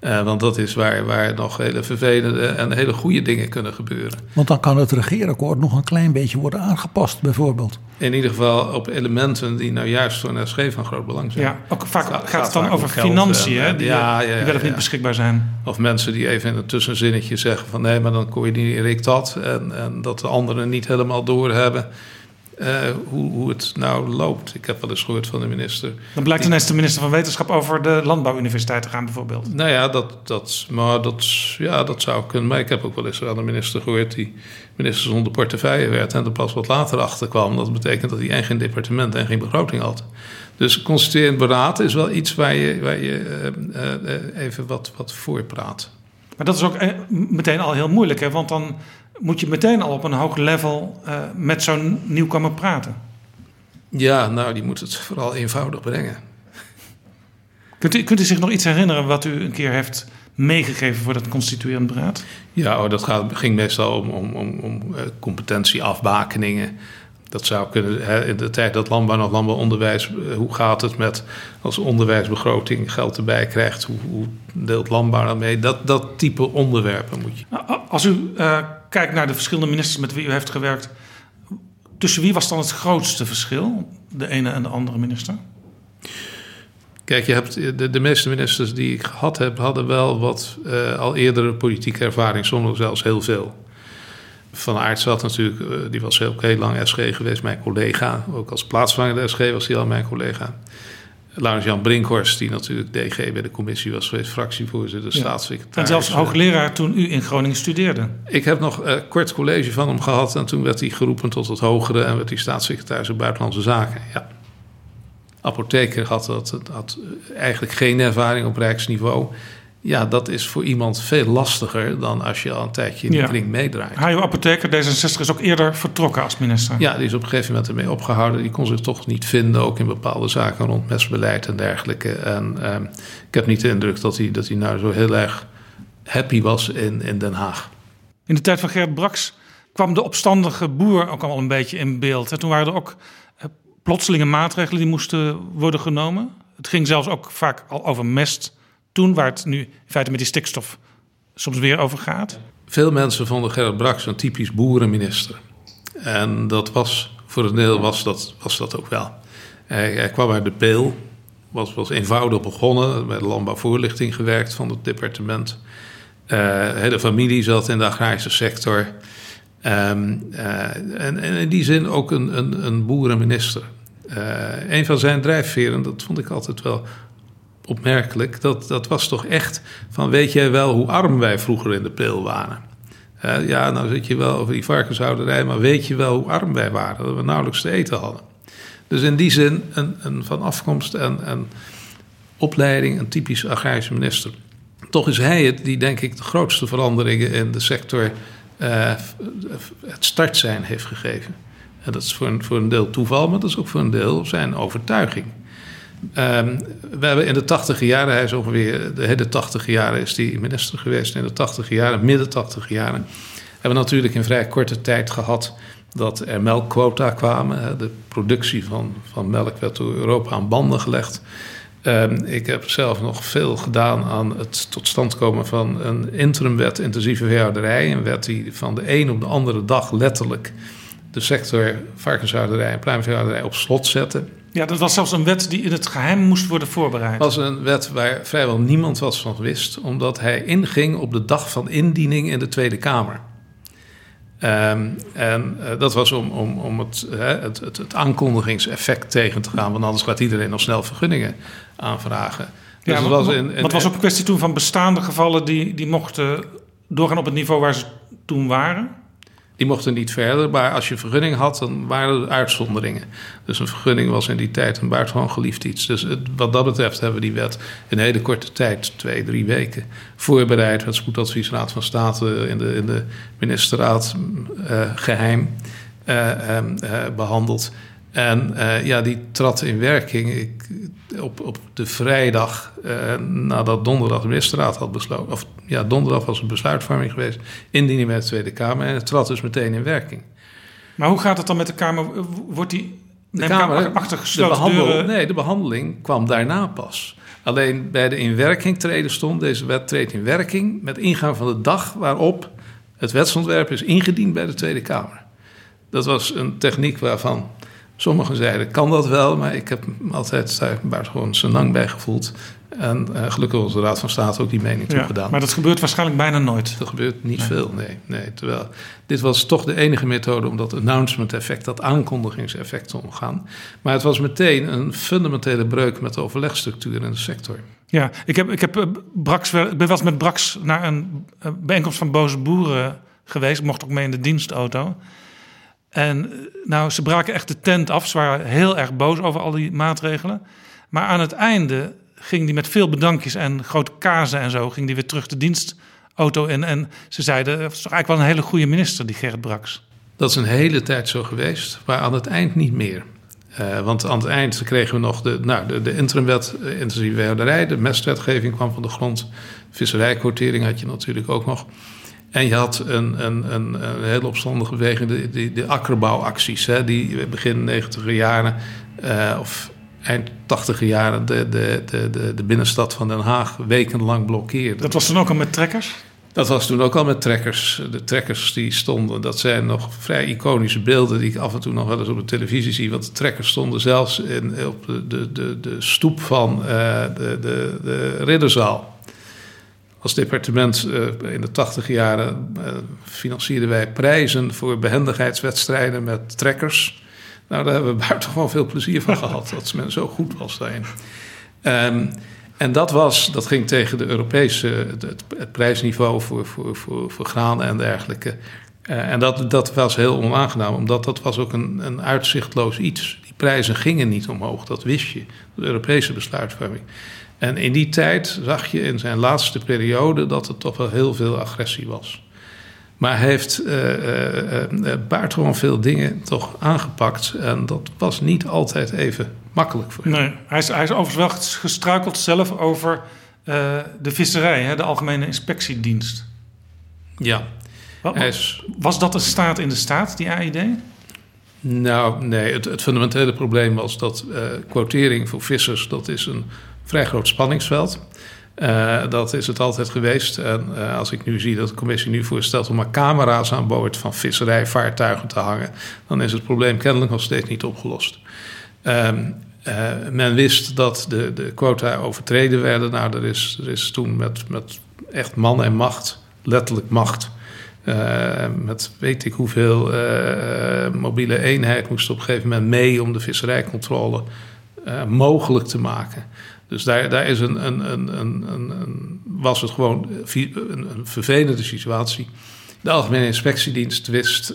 Uh, want dat is waar, waar nog hele vervelende en hele goede dingen kunnen gebeuren. Want dan kan het regeerakkoord nog een klein beetje worden aangepast, bijvoorbeeld. In ieder geval op elementen die nou juist voor een SG van groot belang zijn. Ja, ook vaak gaat, gaat het dan over financiën, en, die, ja, ja, ja, die wel of niet beschikbaar zijn. Of mensen die even in een tussenzinnetje zeggen van nee, maar dan coördineer dat. En, en dat de anderen niet helemaal doorhebben. Uh, hoe, hoe het nou loopt. Ik heb wel eens gehoord van de minister. Dan blijkt die, ineens de minister van Wetenschap over de landbouwuniversiteit te gaan, bijvoorbeeld. Nou ja, dat, dat, maar dat, ja, dat zou kunnen. Maar ik heb ook wel eens aan de minister gehoord die minister zonder portefeuille werd en er pas wat later achter kwam. Dat betekent dat hij en geen departement en geen begroting had. Dus constituerend beraad is wel iets waar je, waar je uh, uh, even wat, wat voor praat. Maar dat is ook meteen al heel moeilijk, hè? want dan moet je meteen al op een hoog level uh, met zo'n nieuwkomer praten. Ja, nou, die moet het vooral eenvoudig brengen. <laughs> Kunt u, kunt u zich nog iets herinneren wat u een keer heeft meegegeven voor dat constituerend beraad? Ja, oh, dat gaat, ging meestal om, om, om, om uh, competentieafbakeningen. Dat zou kunnen, hè, in de tijd dat landbouw nog landbouwonderwijs, uh, hoe gaat het met als onderwijsbegroting geld erbij krijgt, hoe, hoe deelt landbouw dan mee? Dat, dat type onderwerpen moet je. Nou, als u uh, kijkt naar de verschillende ministers met wie u heeft gewerkt, tussen wie was dan het grootste verschil, de ene en de andere minister? Kijk, je hebt de, meeste ministers die ik gehad heb, hadden wel wat uh, al eerdere politieke ervaring, sommigen zelfs heel veel. Van Aert zat natuurlijk, uh, die was heel, heel lang SG geweest, mijn collega. Ook als plaatsvanger SG was hij al mijn collega. Laurens-Jan Brinkhorst, die natuurlijk DG bij de commissie was geweest, fractievoorzitter, ja. staatssecretaris. En zelfs hoogleraar toen u in Groningen studeerde. Ik heb nog uh, kort college van hem gehad en toen werd hij geroepen tot het hogere en werd hij staatssecretaris op Buitenlandse Zaken. Ja. Apotheker had, dat, had eigenlijk geen ervaring op rijksniveau. Ja, dat is voor iemand veel lastiger dan als je al een tijdje in de ja. kring meedraait. Hajo Apotheker, D66, is ook eerder vertrokken als minister. Ja, die is op een gegeven moment ermee opgehouden. Die kon zich toch niet vinden, ook in bepaalde zaken rond mesbeleid en dergelijke. En eh, ik heb niet de indruk dat hij, dat hij nou zo heel erg happy was in, in Den Haag. In de tijd van Gert Braks kwam de opstandige boer ook al een beetje in beeld. En toen waren er ook plotselinge maatregelen die moesten worden genomen. Het ging zelfs ook vaak al over mest toen, waar het nu in feite met die stikstof soms weer over gaat. Veel mensen vonden Gerrit Brax een typisch boerenminister. En dat was, voor een deel was dat, was dat ook wel. Hij, kwam uit de Peel, was, was eenvoudig begonnen, bij de landbouwvoorlichting gewerkt van het departement. Uh, de hele familie zat in de agrarische sector. Uh, en, en, in die zin ook een, een, een boerenminister. Uh, een van zijn drijfveren, dat vond ik altijd wel opmerkelijk, dat, dat was toch echt van weet jij wel hoe arm wij vroeger in de peel waren? Ja, nou zit je wel over die varkenshouderij, maar weet je wel hoe arm wij waren? Dat we nauwelijks te eten hadden. Dus in die zin een, een van afkomst en, en opleiding een typisch agrarische minister. Toch is hij het die, denk ik, de grootste veranderingen in de sector uh, het start zijn heeft gegeven. En dat is voor een, voor een deel toeval, maar dat is ook voor een deel zijn overtuiging. Um, we hebben in de tachtige jaren, hij is ongeveer de hele tachtige jaren is hij minister geweest. In de tachtige jaren, midden tachtige jaren, hebben we natuurlijk in vrij korte tijd gehad dat er melkquota kwamen. De productie van, van melk werd door Europa aan banden gelegd. Um, ik heb zelf nog veel gedaan aan het tot stand komen van een interimwet intensieve veehouderij. Een wet die van de een op de andere dag letterlijk de sector varkenshouderij en pluimveehouderij op slot zette. Ja, dat was zelfs een wet die in het geheim moest worden voorbereid. Het was een wet waar vrijwel niemand wat van wist, omdat hij inging op de dag van indiening in de Tweede Kamer. Um, en uh, dat was om, om, om het, uh, het, het, het, aankondigingseffect tegen te gaan, want anders gaat iedereen nog snel vergunningen aanvragen. Dus ja, het was, in, in, het was ook een kwestie toen van bestaande gevallen die, die mochten doorgaan op het niveau waar ze toen waren. Die mochten niet verder, maar als je vergunning had, dan waren er uitzonderingen. Dus een vergunning was in die tijd een buitengewoon geliefd iets. Dus wat dat betreft hebben we die wet in hele korte tijd, twee, drie weken, voorbereid. Het spoedadviesraad van State in de, in de ministerraad uh, geheim uh, uh, behandeld. En ja, die trad in werking ik, op, op de vrijdag nadat donderdag de ministerraad had besloten, of ja, donderdag was een besluitvorming geweest. Indiening met de Tweede Kamer. En het trad dus meteen in werking. Maar hoe gaat het dan met de Kamer? Wordt die de Kamer, achter gesloten de behandel, Nee, de behandeling kwam daarna pas. Alleen bij de inwerking treden stond, deze wet treedt in werking... met ingang van de dag waarop het wetsontwerp is ingediend bij de Tweede Kamer. Dat was een techniek waarvan sommigen zeiden, kan dat wel... maar ik heb altijd daar gewoon lang bij gevoeld... En uh, gelukkig was de Raad van State ook die mening ja, toegedaan. Maar dat gebeurt waarschijnlijk bijna nooit. Dat gebeurt niet veel, nee, nee. Terwijl dit was toch de enige methode om dat announcement-effect, dat aankondigingseffect te omgaan. Maar het was meteen een fundamentele breuk met de overlegstructuur in de sector. Ja, ik, heb, ik, heb, uh, Brax, ik ben wel eens met Brax naar een uh, bijeenkomst van boze boeren geweest. Ik mocht ook mee in de dienstauto. En nou, ze braken echt de tent af. Ze waren heel erg boos over al die maatregelen. Maar aan het einde ging die met veel bedankjes en grote kazen en zo... ging die weer terug de dienstauto in. En ze zeiden, het is toch eigenlijk wel een hele goede minister, die Gerrit Braks. Dat is een hele tijd zo geweest, maar aan het eind niet meer. Uh, want aan het eind kregen we nog de, nou, de, interimwet uh, intensieve weerderij. De mestwetgeving kwam van de grond. Visserijquotering had je natuurlijk ook nog. En je had een, een, een, een hele opstandige beweging, de, de, de akkerbouwacties. Hè, die begin 90 jaren, uh, of eind tachtige jaren de, de, de, de, binnenstad van Den Haag wekenlang blokkeerde. Dat was toen ook al met trekkers? Dat was toen ook al met trekkers. De trekkers die stonden, dat zijn nog vrij iconische beelden die ik af en toe nog wel eens op de televisie zie. Want de trekkers stonden zelfs in, op de, de, de, de stoep van uh, de, de, de Ridderzaal. Als departement uh, in de tachtige jaren uh, financierden wij prijzen voor behendigheidswedstrijden met trekkers. Nou, daar hebben we buitengewoon veel plezier van gehad. Dat men zo goed was daarin. Um, en dat, was, dat ging tegen de Europese, het, prijsniveau voor, voor, voor, voor graan en dergelijke. Uh, en dat, dat was heel onaangenaam, omdat dat was ook een, een uitzichtloos iets. Die prijzen gingen niet omhoog, dat wist je. De Europese besluitvorming. En in die tijd zag je in zijn laatste periode dat er toch wel heel veel agressie was. Maar hij heeft uh, uh, buitengewoon veel dingen toch aangepakt. En dat was niet altijd even makkelijk voor hem. Nee, hij is, hij is overigens wel gestruikeld zelf over de visserij, hè, de Algemene Inspectiedienst. Ja. Wat, is... Was dat een staat in de staat, die AID? Nou, nee, het, het fundamentele probleem was dat quotering voor vissers, dat is een vrij groot spanningsveld. Uh, dat is het altijd geweest. En uh, als ik nu zie dat de commissie nu voorstelt om maar camera's aan boord van visserijvaartuigen te hangen, dan is het probleem kennelijk nog steeds niet opgelost. Um, uh, men wist dat de, de quota overtreden werden. Nou, er is, er is toen met, met echt man en macht, letterlijk macht, met weet ik hoeveel mobiele eenheid moest op een gegeven moment mee om de visserijcontrole mogelijk te maken. Dus daar, is een, een, een, een, was het gewoon een, vervelende situatie. De Algemene Inspectiedienst wist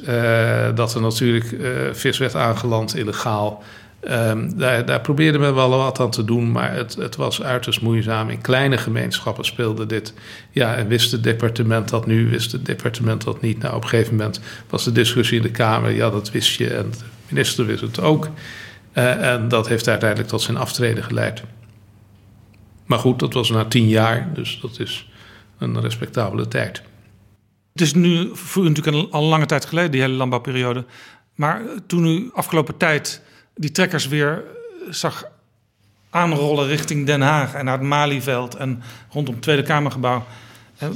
dat er natuurlijk vis werd aangeland illegaal. Um, daar, daar probeerde men wel wat aan te doen, maar het, het was uiterst moeizaam. In kleine gemeenschappen speelde dit. Ja, en wist het departement dat nu, wist het departement dat niet. Nou, op een gegeven moment was de discussie in de Kamer, ja, dat wist je. En de minister wist het ook. Uh, en dat heeft uiteindelijk tot zijn aftreden geleid. Maar goed, dat was na tien jaar, dus dat is een respectabele tijd. Het is nu voor u natuurlijk al lange tijd geleden, die hele landbouwperiode. Maar toen u afgelopen tijd die trekkers weer zag aanrollen richting Den Haag en naar het Malieveld en rondom het Tweede Kamergebouw.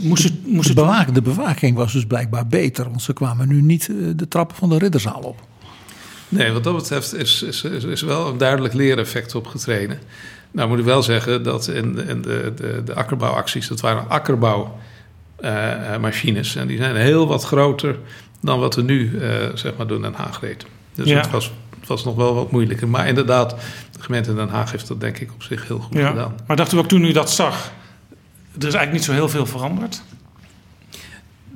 Moest het, moest de, bewaking, de bewaking was dus blijkbaar beter, want ze kwamen nu niet eh, de trappen van de ridderzaal op. Nee, wat dat betreft is, is, is, is wel een duidelijk leereffect opgetreden. Nou moet ik wel zeggen dat in, in de, de, de akkerbouwacties, dat waren akkerbouwmachines. Uh, en die zijn heel wat groter dan wat er nu uh, zeg maar door Den Haag reed. Dus ja. het was het was nog wel wat moeilijker. Maar inderdaad, de gemeente Den Haag heeft dat denk ik op zich heel goed ja. gedaan. Maar dacht u ook toen u dat zag, er is eigenlijk niet zo heel veel veranderd?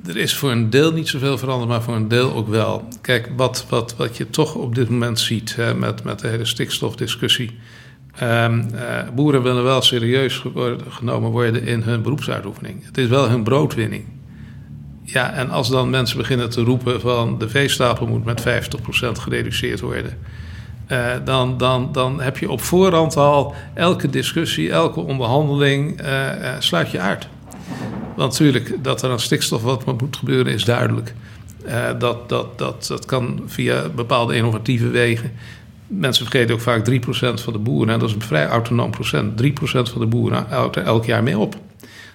Er is voor een deel niet zoveel veranderd, maar voor een deel ook wel. Kijk, wat, wat, wat je toch op dit moment ziet hè, met, met de hele stikstofdiscussie. Um, uh, boeren willen wel serieus genomen worden in hun beroepsuitoefening. Het is wel hun broodwinning. Ja, en als dan mensen beginnen te roepen van de veestapel moet met 50% gereduceerd worden. Uh, dan, dan, dan heb je op voorhand al elke discussie, elke onderhandeling uh, sluit je uit. Want natuurlijk, dat er aan stikstof wat moet gebeuren is duidelijk. dat, dat, dat, dat kan via bepaalde innovatieve wegen. Mensen vergeten ook vaak 3% van de boeren, en dat is een vrij autonoom procent. 3% van de boeren houdt er elk jaar mee op.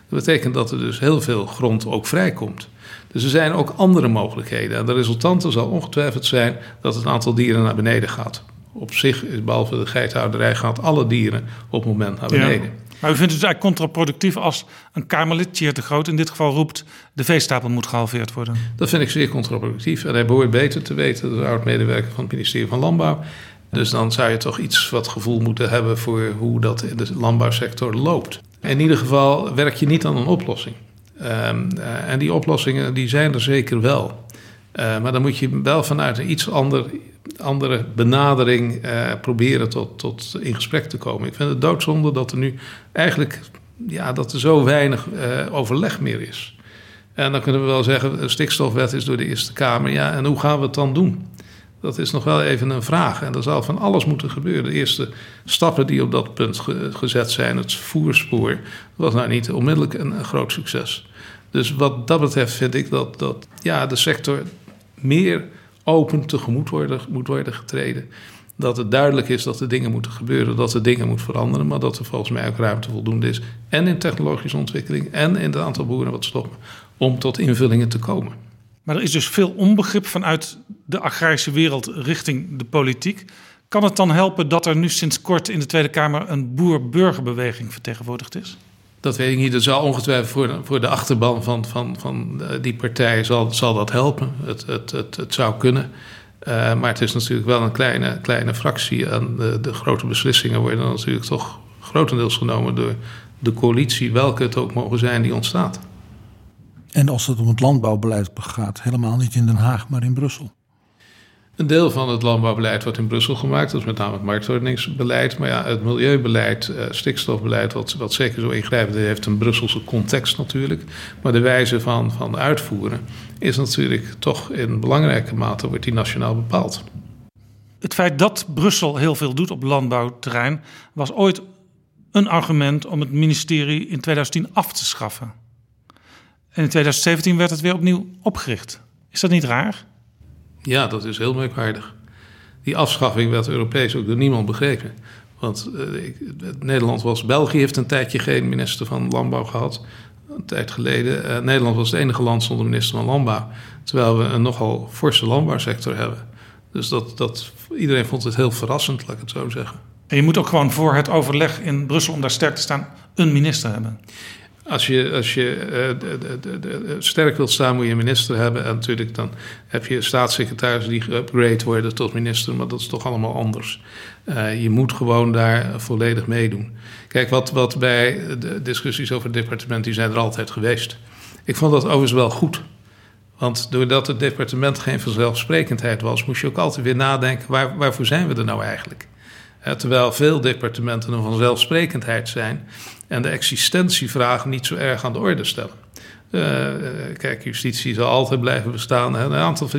Dat betekent dat er dus heel veel grond ook vrijkomt. Dus er zijn ook andere mogelijkheden. En de resultante zal ongetwijfeld zijn dat het aantal dieren naar beneden gaat. Op zich, is behalve de geithouderij, gaat alle dieren op het moment naar beneden. Ja. Maar u vindt het eigenlijk contraproductief als een Kamerlid, de Groot, in dit geval roept: de veestapel moet gehalveerd worden? Dat vind ik zeer contraproductief. En hij behoort beter te weten, de oud-medewerker van het ministerie van Landbouw. Dus dan zou je toch iets wat gevoel moeten hebben voor hoe dat in de landbouwsector loopt. In ieder geval werk je niet aan een oplossing. Um, uh, en die oplossingen die zijn er zeker wel. Uh, maar dan moet je wel vanuit een iets ander, andere benadering uh, proberen tot, tot in gesprek te komen. Ik vind het doodzonde dat er nu eigenlijk ja, dat er zo weinig overleg meer is. En dan kunnen we wel zeggen, de stikstofwet is door de Eerste Kamer. Ja, en hoe gaan we het dan doen? Dat is nog wel even een vraag. En er zal van alles moeten gebeuren. De eerste stappen die op dat punt ge gezet zijn, het voerspoor, was nou niet onmiddellijk een, een, groot succes. Dus wat dat betreft vind ik dat, dat ja, de sector meer open tegemoet worden, moet worden getreden. Dat het duidelijk is dat er dingen moeten gebeuren, dat er dingen moeten veranderen, maar dat er volgens mij ook ruimte voldoende is. En in technologische ontwikkeling en in het aantal boeren wat stoppen, om tot invullingen te komen. Maar er is dus veel onbegrip vanuit de agrarische wereld richting de politiek. Kan het dan helpen dat er nu sinds kort in de Tweede Kamer een boer-burgerbeweging vertegenwoordigd is? Dat weet ik niet. Dat zal ongetwijfeld voor de, achterban van, van, van die partij zal, zal dat helpen. Het, het, het, het zou kunnen. Uh, maar het is natuurlijk wel een kleine, kleine fractie. En de, de grote beslissingen worden natuurlijk toch grotendeels genomen door de coalitie, welke het ook mogen zijn die ontstaat. En als het om het landbouwbeleid gaat, helemaal niet in Den Haag, maar in Brussel. Een deel van het landbouwbeleid wordt in Brussel gemaakt, dat is met name het marktordeningsbeleid. Maar ja, het milieubeleid, uh, stikstofbeleid, wat, wat zeker zo ingrijpend heeft een Brusselse context natuurlijk. Maar de wijze van, van uitvoeren is natuurlijk toch in belangrijke mate wordt die nationaal bepaald. Het feit dat Brussel heel veel doet op landbouwterrein was ooit een argument om het ministerie in 2010 af te schaffen. En in 2017 werd het weer opnieuw opgericht. Is dat niet raar? Ja, dat is heel merkwaardig. Die afschaffing werd Europees ook door niemand begrepen. Want uh, ik, Nederland was. België heeft een tijdje geen minister van Landbouw gehad. Een tijd geleden. Uh, Nederland was het enige land zonder minister van Landbouw. Terwijl we een nogal forse landbouwsector hebben. Dus dat, dat, iedereen vond het heel verrassend, laat ik het zo zeggen. En je moet ook gewoon voor het overleg in Brussel, om daar sterk te staan, een minister hebben. Als je, als je uh, de, de, de, sterk wilt staan, moet je een minister hebben. En natuurlijk dan heb je staatssecretaris die geupgrade worden tot minister, maar dat is toch allemaal anders. Uh, je moet gewoon daar volledig meedoen. Kijk, wat, wat bij de discussies over het departement, die zijn er altijd geweest. Ik vond dat overigens wel goed. Want doordat het departement geen vanzelfsprekendheid was, moest je ook altijd weer nadenken: waar, waarvoor zijn we er nou eigenlijk? terwijl veel departementen een vanzelfsprekendheid zijn en de existentievragen niet zo erg aan de orde stellen. Uh, kijk, justitie zal altijd blijven bestaan. Hè, een aantal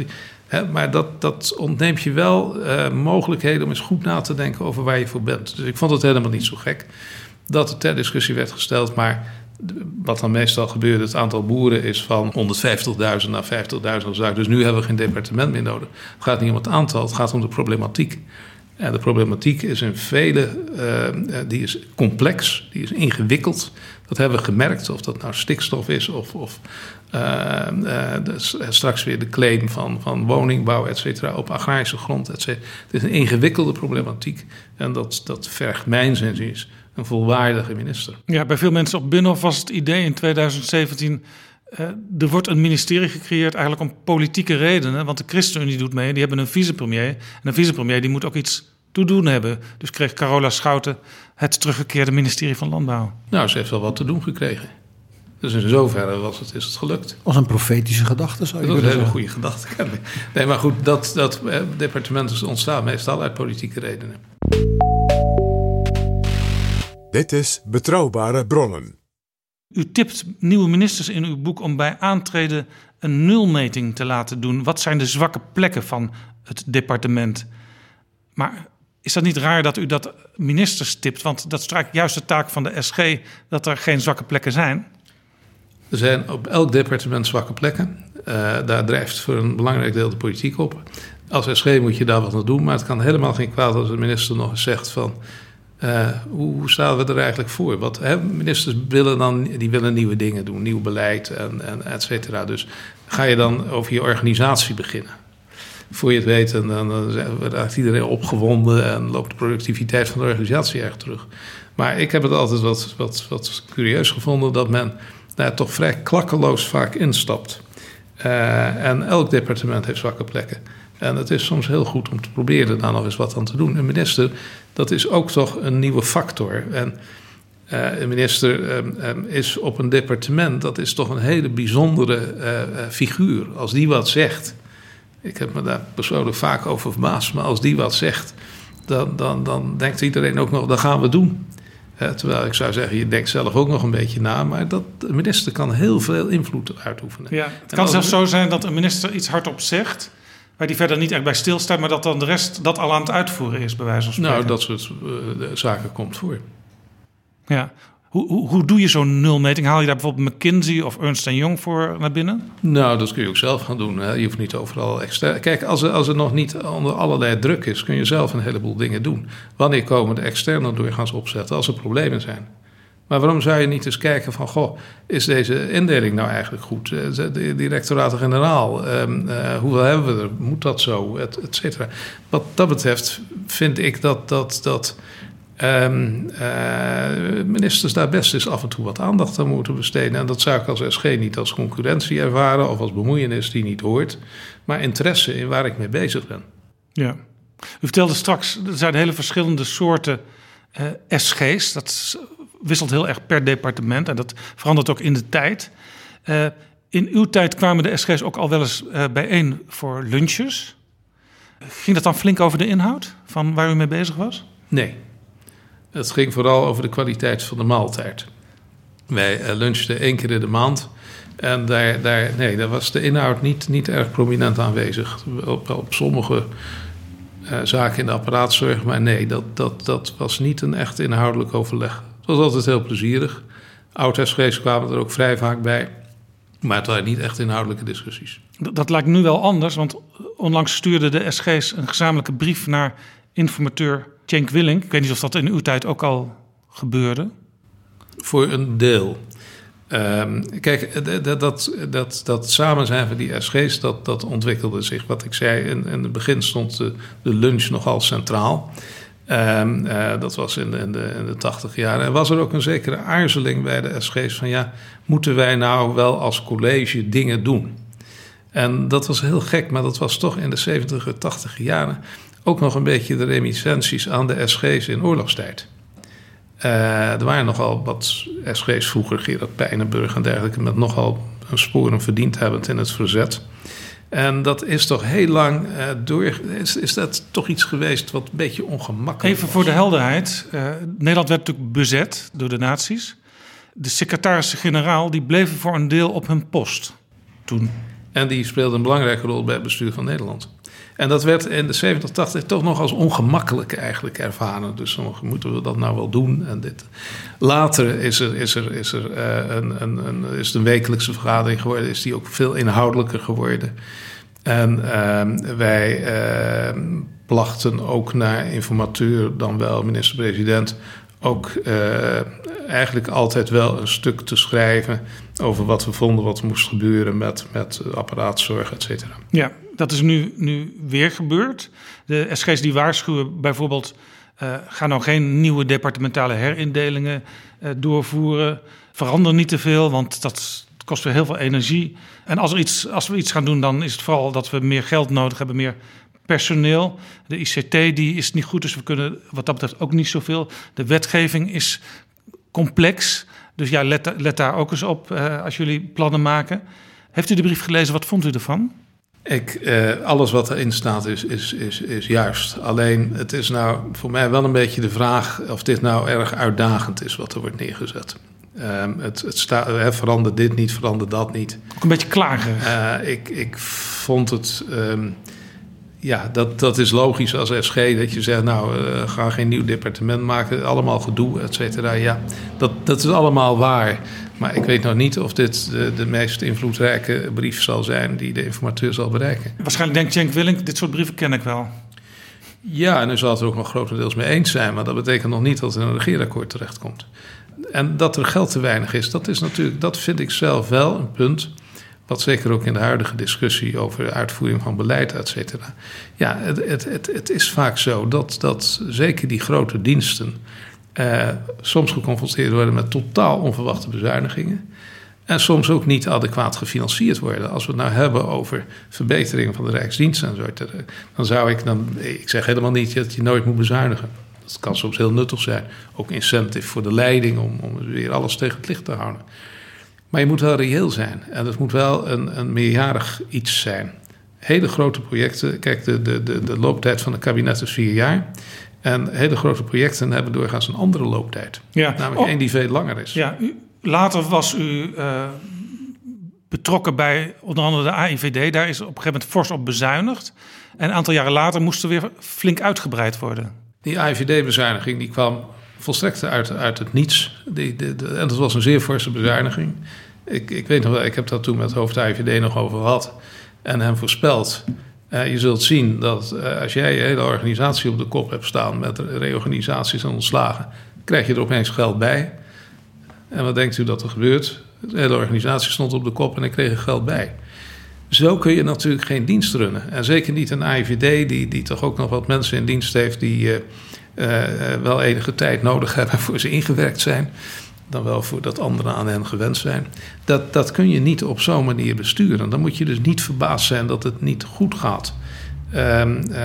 hè, maar dat, dat ontneemt je wel uh, mogelijkheden om eens goed na te denken over waar je voor bent. Dus ik vond het helemaal niet zo gek dat het ter discussie werd gesteld. Maar wat dan meestal gebeurt, het aantal boeren is van 150.000 naar 50.000. Dus nu hebben we geen departement meer nodig. Het gaat niet om het aantal, het gaat om de problematiek. En de problematiek is in vele, uh, die is complex, die is ingewikkeld. Dat hebben we gemerkt, of dat nou stikstof is of, of dus straks weer de claim van, van woningbouw, et cetera, op agrarische grond, et. Het is een ingewikkelde problematiek en dat, dat vergt mijn is een volwaardige minister. Ja, bij veel mensen op Binnenhof was het idee in 2017 uh, er wordt een ministerie gecreëerd eigenlijk om politieke redenen. Want de ChristenUnie doet mee. Die hebben een vicepremier. En een vicepremier die moet ook iets te doen hebben. Dus kreeg Carola Schouten het teruggekeerde ministerie van Landbouw. Nou, ze heeft wel wat te doen gekregen. Dus in zoverre was het, is het gelukt. Als een profetische gedachte zou je Dat is een hele goede gedachte. Nee, maar goed, dat, dat eh, departement ontstaan meestal uit politieke redenen. Dit is Betrouwbare Bronnen. U tipt nieuwe ministers in uw boek om bij aantreden een nulmeting te laten doen. Wat zijn de zwakke plekken van het departement? Maar is dat niet raar dat u dat ministers tipt? Want dat eigenlijk juist de taak van de SG dat er geen zwakke plekken zijn. Er zijn op elk departement zwakke plekken. Uh, daar drijft voor een belangrijk deel de politiek op. Als SG moet je daar wat aan doen, maar het kan helemaal geen kwaad als de minister nog eens zegt van uh, hoe, staan we er eigenlijk voor? Hè, ministers willen dan die willen nieuwe dingen doen, nieuw beleid en, en et cetera. Dus ga je dan over je organisatie beginnen. Voor je het weet, en dan, dan raakt iedereen opgewonden en loopt de productiviteit van de organisatie erg terug. Maar ik heb het altijd wat, wat, wat curieus gevonden dat men daar toch vrij klakkeloos vaak instapt. Uh, en elk departement heeft zwakke plekken. En het is soms heel goed om te proberen daar nog eens wat aan te doen. Een minister, dat is ook toch een nieuwe factor. En uh, een minister um, um, is op een departement, dat is toch een hele bijzondere uh, uh, figuur. Als die wat zegt, ik heb me daar persoonlijk vaak over verbaasd, maar als die wat zegt, dan, dan, dan denkt iedereen ook nog, dat gaan we doen. terwijl ik zou zeggen, je denkt zelf ook nog een beetje na, maar dat, de minister kan heel veel invloed uitoefenen. Ja, het kan zelfs zo zijn dat een minister iets hardop zegt, waar die verder niet echt bij stilstaat, maar dat dan de rest dat al aan het uitvoeren is, bij wijze van spreken. Nou, dat soort uh, zaken komt voor. Ja. Hoe, hoe, hoe doe je zo'n nulmeting? Haal je daar bijvoorbeeld McKinsey of Ernst Young voor naar binnen? Nou, dat kun je ook zelf gaan doen. Hè. Je hoeft niet overal extern. Kijk, als er, als er nog niet onder allerlei druk is, kun je zelf een heleboel dingen doen. Wanneer komen de externe doorgaans opzetten als er problemen zijn? Maar waarom zou je niet eens kijken van, goh, is deze indeling nou eigenlijk goed? De directoraten-generaal, um, uh, hoeveel hebben we er? Moet dat zo? Et, et cetera. Wat dat betreft vind ik dat, dat, dat um, uh, ministers daar best eens af en toe wat aandacht aan moeten besteden. En dat zou ik als SG niet als concurrentie ervaren of als bemoeienis die niet hoort, maar interesse in waar ik mee bezig ben. Ja. U vertelde straks, er zijn hele verschillende soorten uh, SG's. Dat wisselt heel erg per departement en dat verandert ook in de tijd. Uh, in uw tijd kwamen de SG's ook al wel eens uh, bijeen voor lunches. Ging dat dan flink over de inhoud van waar u mee bezig was? Nee. Het ging vooral over de kwaliteit van de maaltijd. Wij uh, lunchten één keer in de maand. En daar, daar, nee, daar was de inhoud niet, niet erg prominent aanwezig. Op, op sommige zaken in de apparaatzorg, maar nee, dat, dat, dat was niet een echt inhoudelijk overleg. Het was altijd heel plezierig. Oud-SG's kwamen er ook vrij vaak bij. Maar het waren niet echt inhoudelijke discussies. Dat, dat lijkt nu wel anders, want onlangs stuurde de SG's een gezamenlijke brief naar informateur Cenk Willink. Ik weet niet of dat in uw tijd ook al gebeurde. Voor een deel. Um, kijk, dat, dat, dat, dat samen zijn van die SG's, dat, dat ontwikkelde zich. Wat ik zei, in, in het begin stond de, de lunch nogal centraal. Um, uh, dat was in de, in, de, in de tachtig jaren. En was er ook een zekere aarzeling bij de SG's van... ja, moeten wij nou wel als college dingen doen? En dat was heel gek, maar dat was toch in de 70 en 80 jaren... ook nog een beetje de reminiscenties aan de SG's in oorlogstijd. Uh, er waren nogal wat SG's vroeger, Gerard Pijnenburg en dergelijke, met nogal een sporen verdiend hebben in het verzet. En dat is toch heel lang uh, door. Is, is dat toch iets geweest wat een beetje ongemakkelijk Even voor de helderheid: uh, Nederland werd natuurlijk bezet door de nazi's. De secretarissen-generaal die bleven voor een deel op hun post toen. En die speelden een belangrijke rol bij het bestuur van Nederland. En dat werd in de 70, 80 toch nog als ongemakkelijk eigenlijk ervaren. Dus sommigen moeten we dat nou wel doen. En dit. Later is er, is er, is er uh, een, een, een, is het een wekelijkse vergadering geworden. Is die ook veel inhoudelijker geworden. En uh, wij uh, plachten ook naar informateur, dan wel minister-president, ook uh, eigenlijk altijd wel een stuk te schrijven over wat we vonden wat moest gebeuren met, met apparaatzorg, et cetera. Ja, dat is nu, nu weer gebeurd. De SG's die waarschuwen bijvoorbeeld... Uh, ga nou geen nieuwe departementale herindelingen uh, doorvoeren. Verander niet te veel, want dat kost weer heel veel energie. En als, er iets, als we iets gaan doen, dan is het vooral dat we meer geld nodig hebben, meer personeel. De ICT die is niet goed, dus we kunnen wat dat betreft ook niet zoveel. De wetgeving is complex, dus ja, let, let daar ook eens op uh, als jullie plannen maken. Heeft u de brief gelezen? Wat vond u ervan? Ik, uh, alles wat erin staat is, is, is, is juist. Alleen het is nou voor mij wel een beetje de vraag of dit nou erg uitdagend is wat er wordt neergezet. Um, het, het sta, verander dit niet, verander dat niet. Ook een beetje klagen. Uh, ik, ik vond het. Um, ja, dat, dat is logisch als SG dat je zegt, nou, uh, ga geen nieuw departement maken, allemaal gedoe, et cetera. Ja, dat, dat is allemaal waar. Maar ik weet nog niet of dit de, de meest invloedrijke brief zal zijn die de informateur zal bereiken. Waarschijnlijk denkt Cenk Willink, dit soort brieven ken ik wel. Ja, en u zal het er ook nog grotendeels mee eens zijn, maar dat betekent nog niet dat er een regeerakkoord terechtkomt. En dat er geld te weinig is, dat is natuurlijk, dat vind ik zelf wel een punt. Wat zeker ook in de huidige discussie over de uitvoering van beleid, et cetera. Ja, het, het, het, is vaak zo dat, dat zeker die grote diensten uh, soms geconfronteerd worden met totaal onverwachte bezuinigingen. En soms ook niet adequaat gefinancierd worden. Als we het nou hebben over verbetering van de Rijksdienst en zo, dan zou ik dan. Ik zeg helemaal niet dat je nooit moet bezuinigen. Dat kan soms heel nuttig zijn. Ook incentive voor de leiding om, om weer alles tegen het licht te houden. Maar je moet wel reëel zijn. En het moet wel een, een meerjarig iets zijn. Hele grote projecten. Kijk, de, de, de, de looptijd van een kabinet is vier jaar. En hele grote projecten hebben doorgaans een andere looptijd. Ja. Namelijk oh. één die veel langer is. Ja, u, later was u uh, betrokken bij onder andere de AIVD. Daar is op een gegeven moment fors op bezuinigd. En een aantal jaren later moest er weer flink uitgebreid worden. Die AIVD-bezuiniging die kwam volstrekt uit, uit het niets. Die, de, en dat was een zeer forse bezuiniging. Ik, ik weet nog wel, ik heb dat toen met hoofd AIVD nog over gehad. En hem voorspeld. Uh, je zult zien dat uh, als jij je hele organisatie op de kop hebt staan met reorganisaties en ontslagen, krijg je er opeens geld bij. En wat denkt u dat er gebeurt? De hele organisatie stond op de kop en ik kreeg er geld bij. Zo kun je natuurlijk geen dienst runnen. En zeker niet een AIVD, die, die toch ook nog wat mensen in dienst heeft die uh, wel enige tijd nodig hebben voor ze ingewerkt zijn dan wel voor dat anderen aan hen gewend zijn. Dat, dat kun je niet op zo'n manier besturen. Dan moet je dus niet verbaasd zijn dat het niet goed gaat. Um, uh,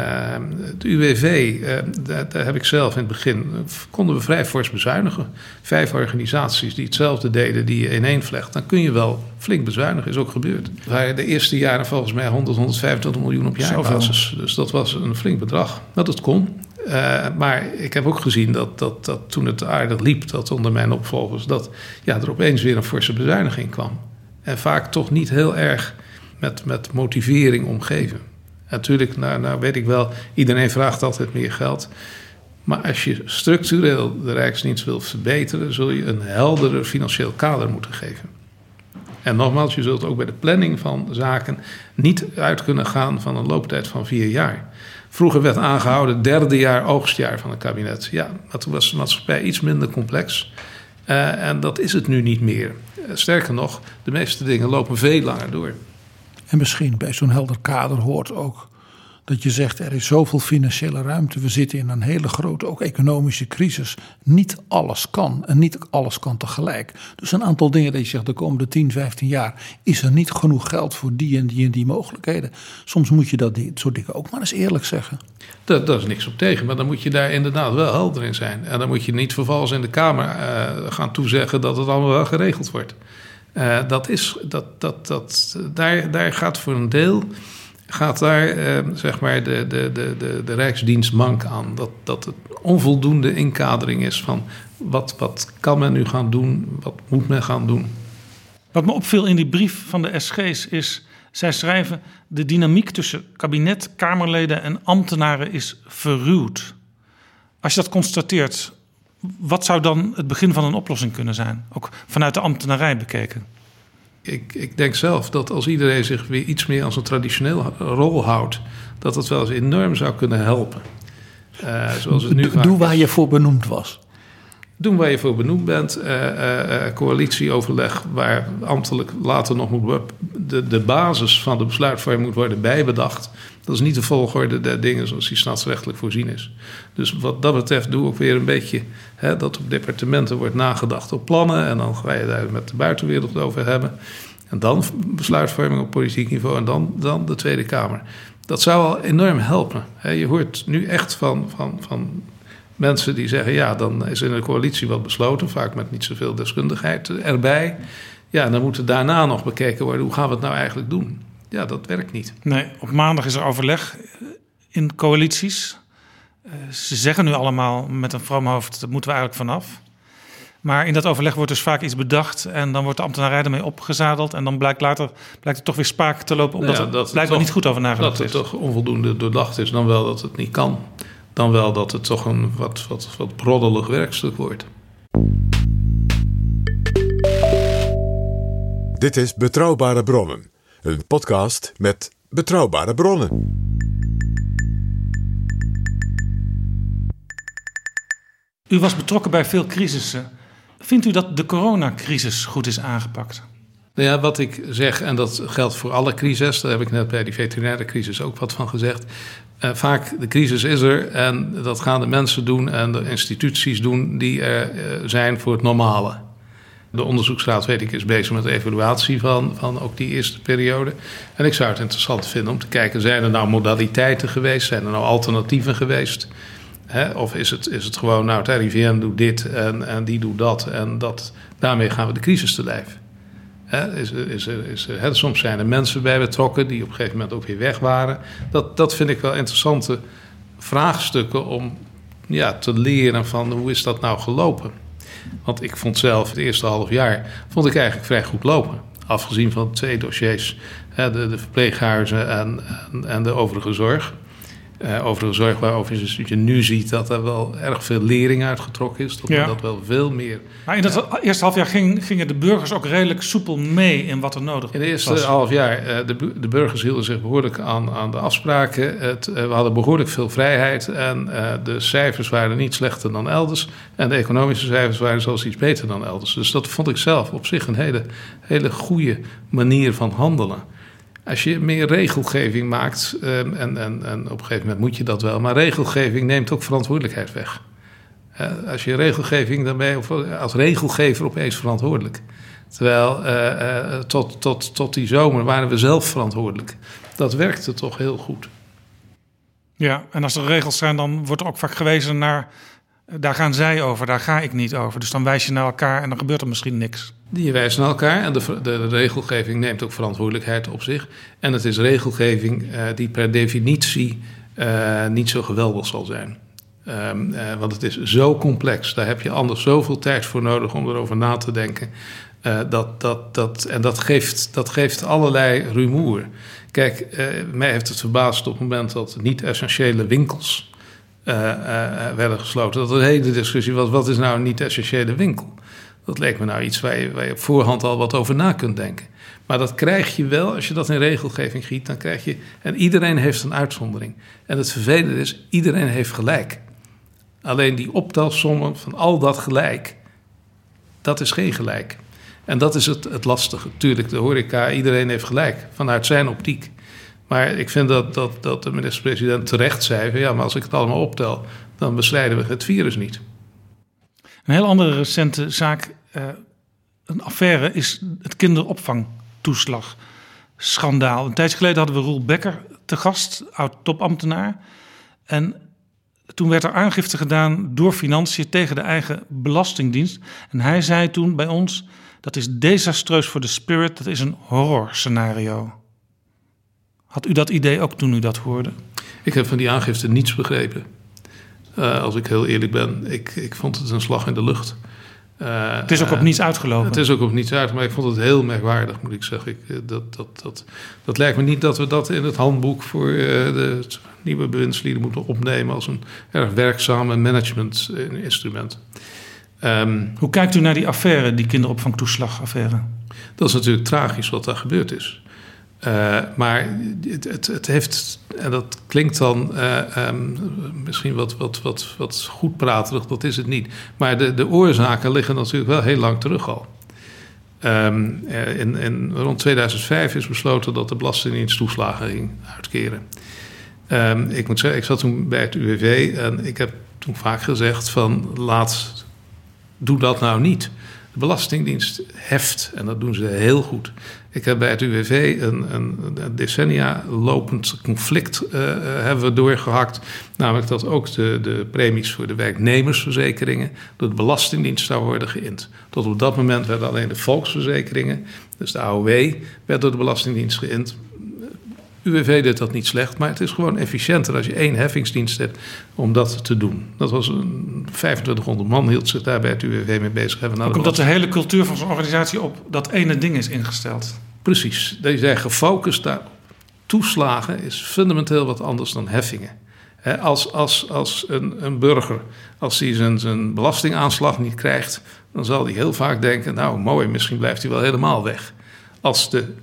het UWV, uh, daar, daar, heb ik zelf in het begin, konden we vrij fors bezuinigen. Vijf organisaties die hetzelfde deden, die je ineenvlecht. Dan kun je wel flink bezuinigen, is ook gebeurd. Het waren de eerste jaren volgens mij 100, 125 miljoen op jaarbasis. Dus dat was een flink bedrag. Maar dat kon. Uh, maar ik heb ook gezien dat, dat, dat toen het aardig liep, dat onder mijn opvolgers, dat ja, er opeens weer een forse bezuiniging kwam. En vaak toch niet heel erg met, met motivering omgeven. Natuurlijk, nou, nou weet ik wel, iedereen vraagt altijd meer geld. Maar als je structureel de Rijksdienst wil verbeteren, zul je een helderder financieel kader moeten geven. En nogmaals, je zult ook bij de planning van zaken niet uit kunnen gaan van een looptijd van vier jaar. Vroeger werd aangehouden derde jaar oogstjaar van het kabinet. Ja, maar toen was de maatschappij iets minder complex. Uh, en dat is het nu niet meer. sterker nog, de meeste dingen lopen veel langer door. En misschien bij zo'n helder kader hoort ook dat je zegt er is zoveel financiële ruimte. We zitten in een hele grote, ook economische crisis. Niet alles kan en niet alles kan tegelijk. Dus een aantal dingen dat je zegt de komende 10, 15 jaar is er niet genoeg geld voor die en die en die mogelijkheden. Soms moet je dat soort dingen ook maar eens eerlijk zeggen. Dat, dat is niks op tegen, maar dan moet je daar inderdaad wel helder in zijn. En dan moet je niet vervolgens in de Kamer uh, gaan toezeggen dat het allemaal wel geregeld wordt. Uh, dat is, dat, dat, dat, daar, daar gaat voor een deel gaat daar eh, zeg maar de, de, de, de, de Rijksdienst mank aan. Dat, dat het onvoldoende inkadering is van wat, wat kan men nu gaan doen, wat moet men gaan doen. Wat me opviel in die brief van de SG's is, zij schrijven... de dynamiek tussen kabinet, Kamerleden en ambtenaren is verruwd. Als je dat constateert, wat zou dan het begin van een oplossing kunnen zijn? Ook vanuit de ambtenarij bekeken ik, ik denk zelf dat als iedereen zich weer iets meer als een traditioneel rol houdt, dat dat wel eens enorm zou kunnen helpen. Uh, zoals het nu Doe waar je voor benoemd was. Doen waar je voor benoemd bent. Uh, uh, coalitieoverleg waar ambtelijk later nog moet worden. De, de basis van de besluitvorming moet worden bijbedacht. Dat is niet de volgorde der dingen zoals die staatsrechtelijk voorzien is. Dus wat dat betreft doe ook weer een beetje hè, dat op departementen wordt nagedacht op plannen. En dan ga je daar met de buitenwereld over hebben. En dan besluitvorming op politiek niveau en dan, dan de Tweede Kamer. Dat zou al enorm helpen. Je hoort nu echt van, van, van mensen die zeggen: ja, dan is in de coalitie wat besloten, vaak met niet zoveel deskundigheid erbij. Ja, dan moet er daarna nog bekeken worden: hoe gaan we het nou eigenlijk doen? Ja, dat werkt niet. Nee, op maandag is er overleg in coalities. Uh, ze zeggen nu allemaal met een vroom hoofd: dat moeten we eigenlijk vanaf. Maar in dat overleg wordt dus vaak iets bedacht en dan wordt de ambtenarij ermee opgezadeld. En dan blijkt later blijkt het toch weer spaak te lopen omdat ja, dat er blijkbaar niet goed over nagedacht is. Dat het toch onvoldoende doordacht is, dan wel dat het niet kan. Dan wel dat het toch een wat, wat, wat broddelig werkstuk wordt. Dit is Betrouwbare Bronnen, een podcast met betrouwbare bronnen. U was betrokken bij veel crisissen. Vindt u dat de coronacrisis goed is aangepakt? Nou ja, wat ik zeg, en dat geldt voor alle crises, daar heb ik net bij die veterinaire crisis ook wat van gezegd. Uh, vaak, de crisis is er en dat gaan de mensen doen en de instituties doen die er uh, zijn voor het normale. De onderzoeksraad, weet ik, is bezig met de evaluatie van, van ook die eerste periode. En ik zou het interessant vinden om te kijken, zijn er nou modaliteiten geweest? Zijn er nou alternatieven geweest? Of is het, is het gewoon, nou, het RIVM doet dit en, en die doet dat en dat, daarmee gaan we de crisis te lijf. Is, is, is, hè? Soms zijn er mensen bij betrokken die op een gegeven moment ook weer weg waren. Dat, dat vind ik wel interessante vraagstukken om ja, te leren van hoe is dat nou gelopen. Want ik vond zelf het eerste half jaar vond ik eigenlijk vrij goed lopen. Afgezien van twee dossiers, de, de verpleeghuizen en, en, en de overige zorg. Uh, over de zorg waarover je nu ziet dat er wel erg veel lering uitgetrokken is. Dat ja. dat wel veel meer. Maar in dat eerste half jaar ging, gingen de burgers ook redelijk soepel mee in wat er nodig was. In het eerste half jaar, uh, de, de burgers hielden zich behoorlijk aan, aan de afspraken. Het, uh, we hadden behoorlijk veel vrijheid en de cijfers waren niet slechter dan elders. En de economische cijfers waren zelfs iets beter dan elders. Dus dat vond ik zelf op zich een hele, hele goede manier van handelen. Als je meer regelgeving maakt, ehm, en, en, en op een gegeven moment moet je dat wel, maar regelgeving neemt ook verantwoordelijkheid weg. als je regelgeving, dan ben je als regelgever opeens verantwoordelijk. Terwijl uh, uh, tot, tot, tot die zomer waren we zelf verantwoordelijk. Dat werkte toch heel goed. Ja, en als er regels zijn, dan wordt er ook vaak gewezen naar daar gaan zij over, daar ga ik niet over. Dus dan wijs je naar elkaar en dan gebeurt er misschien niks. Die wijzen naar elkaar en de, de, regelgeving neemt ook verantwoordelijkheid op zich. En het is regelgeving uh, die per definitie uh, niet zo geweldig zal zijn. Uh, want het is zo complex. Daar heb je anders zoveel tijd voor nodig om erover na te denken. dat, dat, dat, en dat geeft, dat geeft allerlei rumoer. Kijk, mij heeft het verbaasd op het moment dat niet-essentiële winkels uh, uh, werden gesloten. Dat een hele discussie was: wat is nou een niet-essentiële winkel? Dat leek me nou iets waar je, waar je op voorhand al wat over na kunt denken. Maar dat krijg je wel als je dat in regelgeving giet. Dan krijg je. En iedereen heeft een uitzondering. En het vervelende is, iedereen heeft gelijk. Alleen die optelsommen van al dat gelijk, dat is geen gelijk. En dat is het, het lastige. Tuurlijk, de horeca, iedereen heeft gelijk vanuit zijn optiek. Maar ik vind dat, dat, dat de minister-president terecht zei: van, ja, maar als ik het allemaal optel, dan bestrijden we het virus niet. Een heel andere recente zaak, uh, een affaire, is het kinderopvangtoeslag. Schandaal. Een tijdje geleden hadden we Roel Becker te gast, oud topambtenaar. En toen werd er aangifte gedaan door financiën tegen de eigen belastingdienst. En hij zei toen bij ons: dat is desastreus voor de spirit, dat is een horrorscenario. Had u dat idee ook toen u dat hoorde? Ik heb van die aangifte niets begrepen. Uh, als ik heel eerlijk ben, ik, ik vond het een slag in de lucht. Uh, het is ook op niets uitgelopen. Het is ook op niets uit, maar ik vond het heel merkwaardig, moet ik zeggen. Ik, dat, dat, dat, dat lijkt me niet dat we dat in het handboek voor uh, de nieuwe bewindslieden moeten opnemen als een erg werkzaam managementinstrument. Um, Hoe kijkt u naar die affaire, die kinderopvangtoeslagaffaire? Dat is natuurlijk tragisch wat daar gebeurd is. Uh, maar het, het, het, heeft, en dat klinkt dan uh, um, misschien wat, wat, wat, wat goed praterig, dat is het niet. Maar de, de oorzaken liggen natuurlijk wel heel lang terug al. Um, in, in, rond 2005 is besloten dat de Belastingdienst toeslagen ging uitkeren. Um, ik moet zeggen, ik zat toen bij het UWV en ik heb toen vaak gezegd van laat, doe dat nou niet. De Belastingdienst heft, en dat doen ze heel goed. Ik heb bij het UWV een, een, decennia lopend conflict uh, hebben we doorgehakt. Namelijk dat ook de, de premies voor de werknemersverzekeringen door de Belastingdienst zou worden geïnd. Tot op dat moment werden alleen de volksverzekeringen, dus de AOW, werd door de Belastingdienst geïnd. UWV deed dat niet slecht, maar het is gewoon efficiënter als je één heffingsdienst hebt om dat te doen. Dat was een 2500 man hield zich daar bij het UWV mee bezig. Ook omdat de hele cultuur van zo'n organisatie op dat ene ding is ingesteld. Precies, die zijn gefocust daar. Toeslagen is fundamenteel wat anders dan heffingen. Als, als, als een, een burger, als hij zijn, zijn belastingaanslag niet krijgt, dan zal hij heel vaak denken: Nou, mooi, misschien blijft hij wel helemaal weg. Als de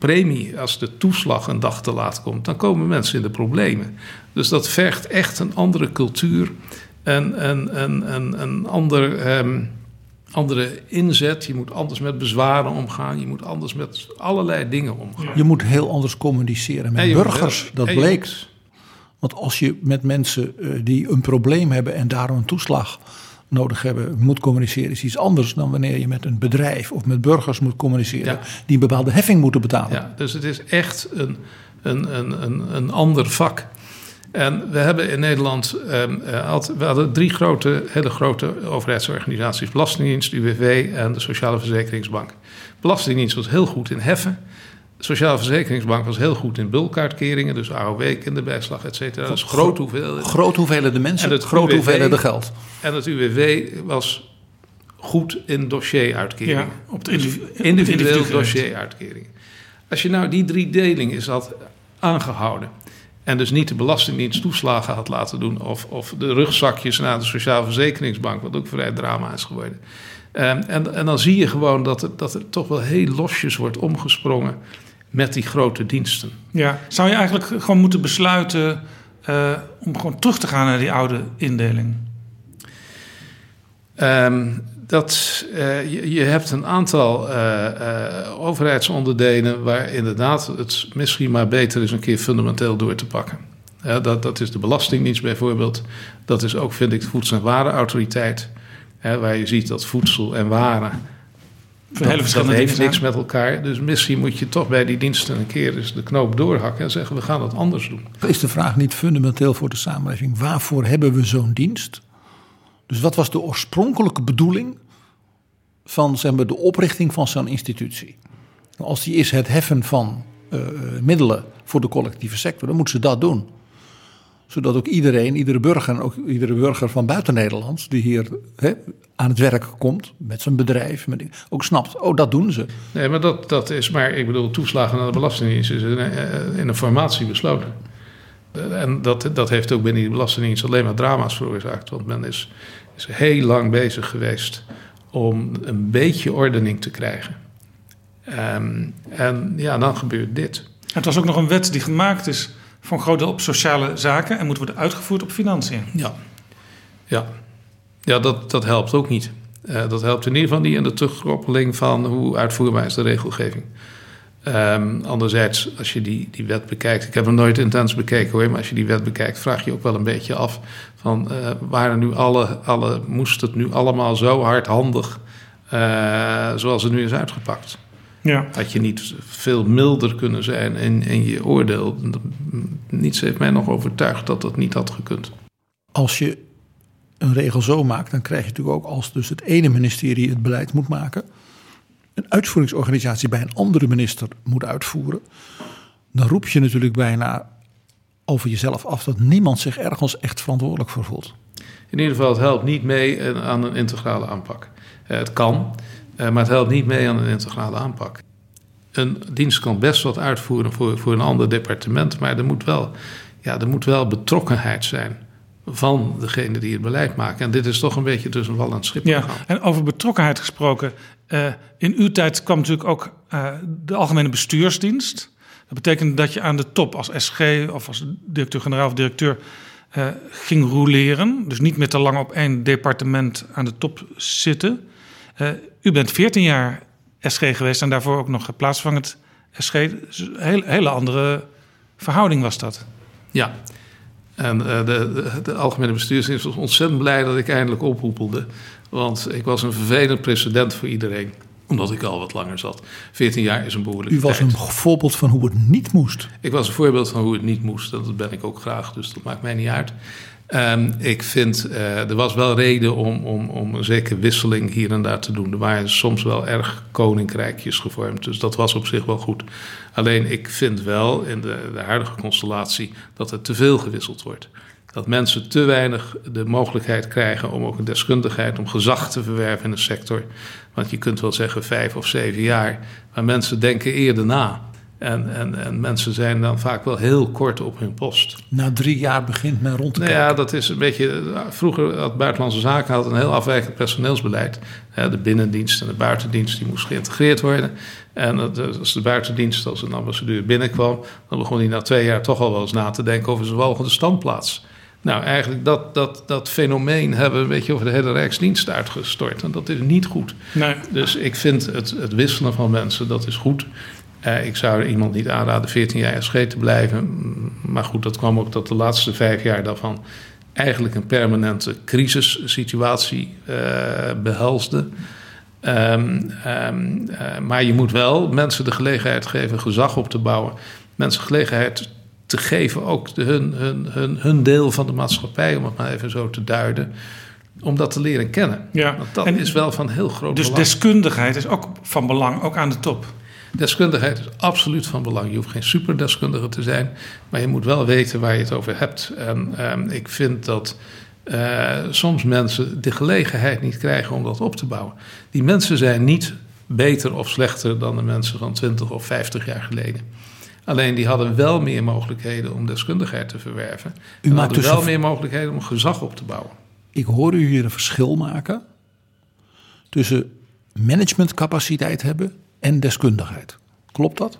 premie, als de toeslag een dag te laat komt, dan komen mensen in de problemen. Dus dat vergt echt een andere cultuur en een, een, een, een ander, um, andere inzet. Je moet anders met bezwaren omgaan, je moet anders met allerlei dingen omgaan. Je moet heel anders communiceren met burgers, dat bleek. Want als je met mensen uh, die een probleem hebben en daarom een toeslag nodig hebben, moet communiceren, is iets anders dan wanneer je met een bedrijf of met burgers moet communiceren die een bepaalde heffing moeten betalen. Ja, dus het is echt een, een, een, een, een ander vak. En we hebben in Nederland, um, we hadden drie grote, hele grote overheidsorganisaties: Belastingdienst, UWV en de Sociale Verzekeringsbank. Belastingdienst was heel goed in heffen. De Sociale Verzekeringsbank was heel goed in bulkuitkeringen, dus AOW, kinderbijslag, et cetera. Dat is groot hoeveelheden. Groot hoeveelheden mensen, en het groot hoeveelheden geld. En het UWV was goed in dossieruitkeringen. Ja, op de individu individueel dossieruitkeringen. Als je nou die drie delingen is had aangehouden... en dus niet de Belastingdienst toeslagen had laten doen... of, of de rugzakjes naar de Sociale Verzekeringsbank... wat ook vrij drama is geworden... Um, en, en dan zie je gewoon dat, het, dat er toch wel heel losjes wordt omgesprongen met die grote diensten. Ja, zou je eigenlijk gewoon moeten besluiten uh, om gewoon terug te gaan naar die oude indeling? Um, dat, uh, je, je, hebt een aantal uh, overheidsonderdelen waar inderdaad het misschien maar beter is een keer fundamenteel door te pakken. dat, dat is de Belastingdienst bijvoorbeeld. Dat is ook, vind ik, de Voedsel- en Warenautoriteit. Hè, waar je ziet dat voedsel en waren dat, dat heeft niks met elkaar. Dus misschien moet je toch bij die diensten een keer eens de knoop doorhakken en zeggen: we gaan het anders doen. Is de vraag niet fundamenteel voor de samenleving? Waarvoor hebben we zo'n dienst? Dus wat was de oorspronkelijke bedoeling van zeg maar, de oprichting van zo'n institutie? Als die is het heffen van uh, middelen voor de collectieve sector, dan moeten ze dat doen zodat ook iedereen, iedere burger en ook iedere burger van buiten Nederland die hier hè, aan het werk komt met zijn bedrijf, met, ook snapt, oh dat doen ze. Nee, maar dat, dat is maar, ik bedoel, toeslagen naar de Belastingdienst is in, eh, in een formatie besloten. En dat, dat heeft ook binnen die Belastingdienst alleen maar drama's veroorzaakt. Want men is, is heel lang bezig geweest om een beetje ordening te krijgen. Ehm, en ja, dan gebeurt dit. Het was ook nog een wet die gemaakt is voor een groot deel op sociale zaken en moet worden uitgevoerd op financiën. Ja, ja. ja dat, dat helpt ook niet. Uh, dat helpt in ieder geval niet in de terugkoppeling van hoe uitvoerbaar is de regelgeving. Um, anderzijds, als je die, die wet bekijkt, ik heb hem nooit intens bekeken hoor, maar als je die wet bekijkt, vraag je ook wel een beetje af van uh, waren nu alle, alle, moest het nu allemaal zo hardhandig uh, zoals het nu is uitgepakt? Ja. Had je niet veel milder kunnen zijn in, in je oordeel? Niets heeft mij nog overtuigd dat dat niet had gekund. Als je een regel zo maakt, dan krijg je natuurlijk ook als dus het ene ministerie het beleid moet maken, een uitvoeringsorganisatie bij een andere minister moet uitvoeren, dan roep je natuurlijk bijna over jezelf af dat niemand zich ergens echt verantwoordelijk voor voelt. In ieder geval, het helpt niet mee aan een integrale aanpak. Eh, het kan, eh, maar het helpt niet mee aan een integrale aanpak. Een dienst kan best wat uitvoeren voor, voor een ander departement, maar er moet, wel, ja, er moet wel betrokkenheid zijn van degene die het beleid maken. En dit is toch een beetje tussen wal en schip ja, En over betrokkenheid gesproken. Uh, in uw tijd kwam natuurlijk ook uh, de Algemene Bestuursdienst. Dat betekent dat je aan de top als SG of als directeur-generaal of directeur uh, ging roleren. Dus niet meer te lang op één departement aan de top zitten. U bent 14 jaar SG geweest en daarvoor ook nog plaatsvangend SG. Dus een hele, hele andere verhouding was dat. Ja, en uh, de, de, de, algemene bestuursdienst was ontzettend blij dat ik eindelijk ophoepelde. Want ik was een vervelend precedent voor iedereen. Omdat ik al wat langer zat. 14 jaar is een behoorlijke U was tijd. een voorbeeld van hoe het niet moest. Ik was een voorbeeld van hoe het niet moest. En dat ben ik ook graag, dus dat maakt mij niet uit. Um, ik vind, uh, er was wel reden om, om, om een zekere wisseling hier en daar te doen. Er waren soms wel erg koninkrijkjes gevormd, dus dat was op zich wel goed. Alleen ik vind wel in de, de huidige constellatie dat er te veel gewisseld wordt. Dat mensen te weinig de mogelijkheid krijgen om ook een deskundigheid, om gezag te verwerven in de sector. Want je kunt wel zeggen vijf of zeven jaar, maar mensen denken eerder na. En, en, en mensen zijn dan vaak wel heel kort op hun post. Na drie jaar begint men rond te nou kijken. Ja, dat is een beetje. Vroeger had Buitenlandse Zaken had een heel afwijkend personeelsbeleid. De binnendienst en de buitendienst die moest geïntegreerd worden. En als de buitendienst, als een ambassadeur binnenkwam, dan begon hij na twee jaar toch al wel eens na te denken over zijn volgende standplaats. Nou, eigenlijk dat, dat, dat fenomeen hebben we een beetje over de hele Rijksdienst uitgestort. En dat is niet goed. Nee. Dus ik vind het, het wisselen van mensen, dat is goed. Uh, ik zou iemand niet aanraden 14 jaar SG te blijven. Maar goed, dat kwam ook dat de laatste vijf jaar daarvan eigenlijk een permanente crisissituatie uh, behelsde. Um, um, uh, maar je moet wel mensen de gelegenheid geven gezag op te bouwen. Mensen gelegenheid te geven, ook de, hun, hun, hun, hun deel van de maatschappij, om het maar even zo te duiden om dat te leren kennen. Ja. Want dat En is wel van heel groot Dus belang. deskundigheid is ook van belang, ook aan de top. Deskundigheid is absoluut van belang. Je hoeft geen superdeskundige te zijn, maar je moet wel weten waar je het over hebt. En ehm, ik vind dat eh, soms mensen de gelegenheid niet krijgen om dat op te bouwen. Die mensen zijn niet beter of slechter dan de mensen van 20 of 50 jaar geleden. Alleen die hadden wel meer mogelijkheden om deskundigheid te verwerven. U en maakt hadden dus wel meer mogelijkheden om gezag op te bouwen. Ik hoor u hier een verschil maken tussen managementcapaciteit hebben en deskundigheid. Klopt dat?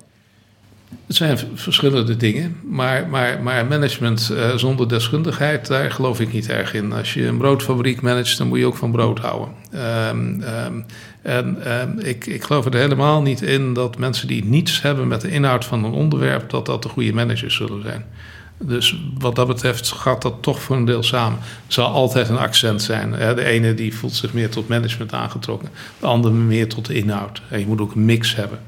Het zijn verschillende dingen, maar, maar, maar management eh, zonder deskundigheid, daar geloof ik niet erg in. Als je een broodfabriek managt, dan moet je ook van brood houden. Ehm, ehm, en ehm, ik, ik geloof er helemaal niet in dat mensen die niets hebben met de inhoud van een onderwerp, dat dat de goede managers zullen zijn. Dus wat dat betreft gaat dat toch voor een deel samen. Er zal altijd een accent zijn. De ene die voelt zich meer tot management aangetrokken, de andere meer tot de inhoud. En je moet ook een mix hebben.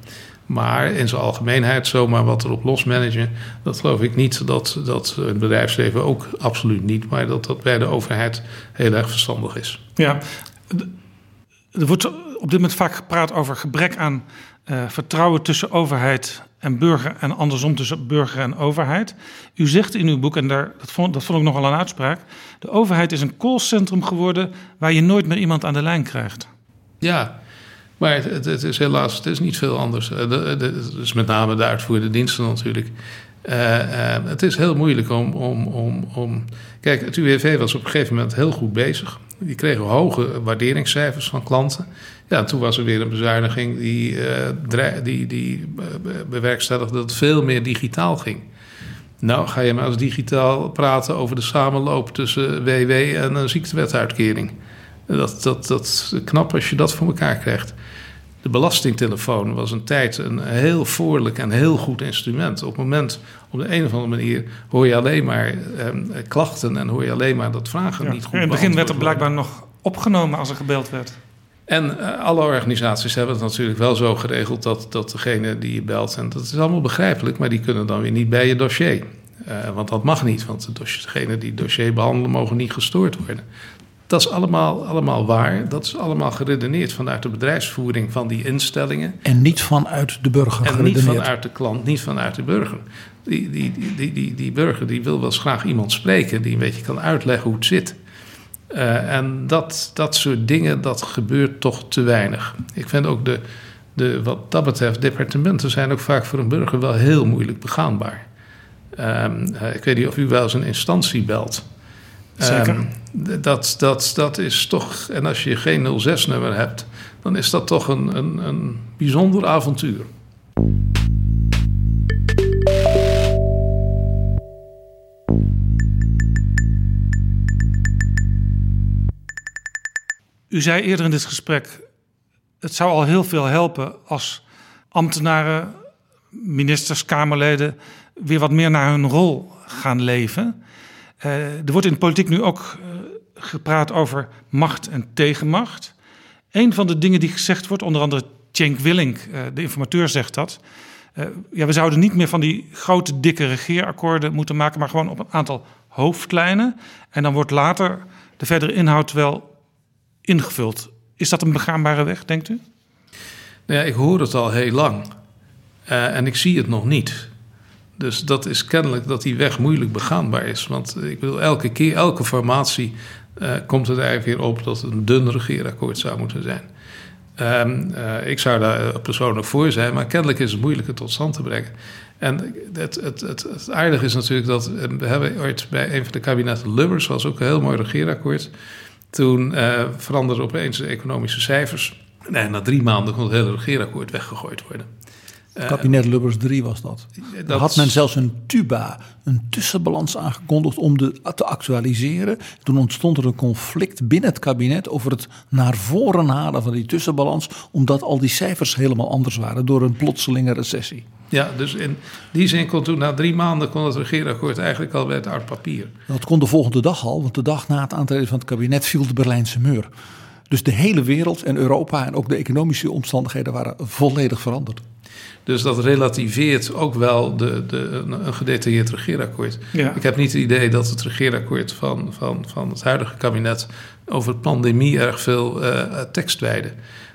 Maar in zijn algemeenheid zomaar wat erop losmanagen, dat geloof ik niet dat dat het bedrijfsleven ook absoluut niet, maar dat dat bij de overheid heel erg verstandig is. Ja, er wordt op dit moment vaak gepraat over gebrek aan eh, vertrouwen tussen overheid en burger en andersom tussen burger en overheid. U zegt in uw boek, en daar, dat, vond, dat vond ik nogal een uitspraak, de overheid is een callcentrum geworden waar je nooit meer iemand aan de lijn krijgt. Ja, maar het, het, is helaas het is niet veel anders. Is met name de uitvoerende diensten natuurlijk. Eh, eh, het is heel moeilijk om, om, om, om. Kijk, het UWV was op een gegeven moment heel goed bezig. Die kregen hoge waarderingscijfers van klanten. Ja, en toen was er weer een bezuiniging die, uh, die, die bewerkstelligde dat veel meer digitaal ging. Nou, ga je maar als digitaal praten over de samenloop tussen WW en een ziektewetuitkering. Dat, dat, dat knap als je dat voor elkaar krijgt. De belastingtelefoon was een tijd een heel voorlijk en heel goed instrument. Op het moment, op de een of andere manier, hoor je alleen maar eh, klachten en hoor je alleen maar dat vragen niet goed In het begin werd er blijkbaar nog opgenomen als er gebeld werd. En uh, alle organisaties hebben het natuurlijk wel zo geregeld dat, dat degene die je belt, en dat is allemaal begrijpelijk, maar die kunnen dan weer niet bij je dossier. Uh, want dat mag niet, want degene die het dossier behandelen mogen niet gestoord worden. Dat is allemaal, allemaal waar. Dat is allemaal geredeneerd vanuit de bedrijfsvoering van die instellingen. En niet vanuit de burger En niet vanuit de klant, niet vanuit de burger. Die, die, die, die, die, burger die wil wel eens graag iemand spreken die een beetje kan uitleggen hoe het zit. Uh, en dat, dat soort dingen, dat gebeurt toch te weinig. Ik vind ook de, de, wat dat betreft, departementen zijn ook vaak voor een burger wel heel moeilijk begaanbaar. Um, ik weet niet of u wel eens een instantie belt. Zeker. Um, dat, dat, dat is toch, en als je geen 06-nummer hebt, dan is dat toch een, een, een bijzonder avontuur. U zei eerder in dit gesprek: het zou al heel veel helpen als ambtenaren, ministers, Kamerleden weer wat meer naar hun rol gaan leven. Uh, er wordt in de politiek nu ook uh, gepraat over macht en tegenmacht. Een van de dingen die gezegd wordt, onder andere Cenk Willink, uh, de informateur, zegt dat. ja, we zouden niet meer van die grote, dikke regeerakkoorden moeten maken, maar gewoon op een aantal hoofdlijnen. En dan wordt later de verdere inhoud wel ingevuld. Is dat een begaanbare weg, denkt u? Nou ja, ik hoor het al heel lang. en ik zie het nog niet. Dus dat is kennelijk dat die weg moeilijk begaanbaar is. Want ik bedoel, elke keer, elke formatie uh, komt het eigenlijk weer op dat het een dun regeerakkoord zou moeten zijn. Um, uh, ik zou daar persoonlijk voor zijn, maar kennelijk is het moeilijker tot stand te brengen. En het, het, het, aardige is natuurlijk dat we hebben ooit bij een van de kabinetten Lubbers, was ook een heel mooi regeerakkoord. Toen veranderden opeens de economische cijfers. Nee, na drie maanden kon het hele regeerakkoord weggegooid worden. Het kabinet Lubbers 3 was dat. dat. had men zelfs een tuba, een tussenbalans aangekondigd om de, te actualiseren. Toen ontstond er een conflict binnen het kabinet over het naar voren halen van die tussenbalans, omdat al die cijfers helemaal anders waren door een plotselinge recessie. Ja, dus in die zin kon toen na drie maanden kon het regeerakkoord eigenlijk al bij het papier. Dat kon de volgende dag al, want de dag na het aantreden van het kabinet viel de Berlijnse muur. Dus de hele wereld en Europa en ook de economische omstandigheden waren volledig veranderd. Dus dat relativeert ook wel de, de, een gedetailleerd regeerakkoord. Ja. Ik heb niet het idee dat het regeerakkoord van, van, van het huidige kabinet over pandemie erg veel uh, tekst wijde.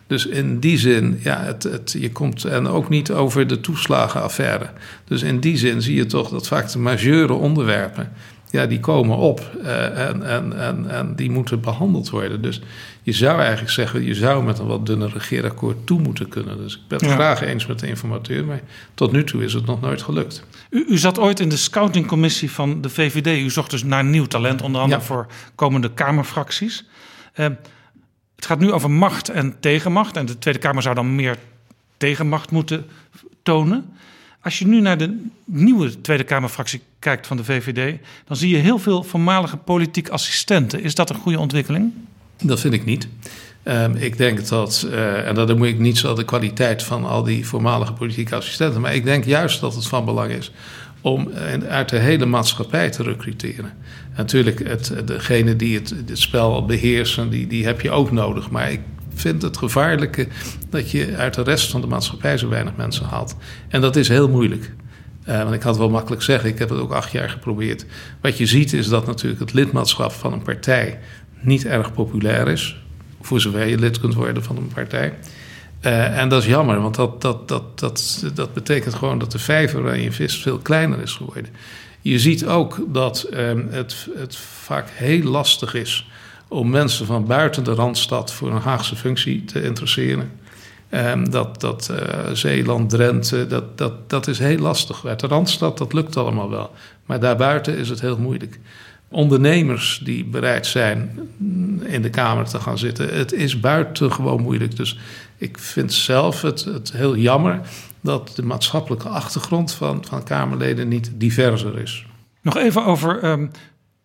Dus in die zin, ja, het, het, je komt. En ook niet over de toeslagenaffaire. Dus in die zin zie je toch dat vaak de majeure onderwerpen ja, die komen op uh, en, en, en, en die moeten behandeld worden. Dus je zou eigenlijk zeggen, je zou met een wat dunner regeerakkoord toe moeten kunnen. Dus ik ben het graag eens met de informateur, maar tot nu toe is het nog nooit gelukt. U, u zat ooit in de scoutingcommissie van de VVD. U zocht dus naar nieuw talent, onder andere ja. voor komende Kamerfracties. Uh, het gaat nu over macht en tegenmacht. En de Tweede Kamer zou dan meer tegenmacht moeten tonen. Als je nu naar de nieuwe Tweede Kamerfractie kijkt van de VVD, dan zie je heel veel voormalige politiek assistenten. Is dat een goede ontwikkeling? Dat vind ik niet. Um, ik denk dat, uh, en dat moet ik niet zo de kwaliteit van al die voormalige politieke assistenten, maar ik denk juist dat het van belang is om uit de hele maatschappij te recruteren. natuurlijk, het, degene die het, het spel beheersen, die, die heb je ook nodig. Maar ik vind het gevaarlijke dat je uit de rest van de maatschappij zo weinig mensen haalt. En dat is heel moeilijk. Uh, want ik had wel makkelijk zeggen, ik heb het ook acht jaar geprobeerd. Wat je ziet is dat natuurlijk het lidmaatschap van een partij niet erg populair is. Voor zover je lid kunt worden van een partij. Uh, en dat is jammer, want dat, dat, dat, dat, dat betekent gewoon dat de vijver waar je vist veel kleiner is geworden. Je ziet ook dat um, het, het vaak heel lastig is om mensen van buiten de Randstad voor een Haagse functie te interesseren. Um, dat dat uh, Zeeland, Drenthe, dat, dat, dat is heel lastig. Uit de Randstad, dat lukt allemaal wel. Maar daarbuiten is het heel moeilijk. Ondernemers die bereid zijn in de Kamer te gaan zitten. Het is buitengewoon moeilijk. Dus ik vind zelf het, het heel jammer dat de maatschappelijke achtergrond van, van Kamerleden niet diverser is. Nog even over um,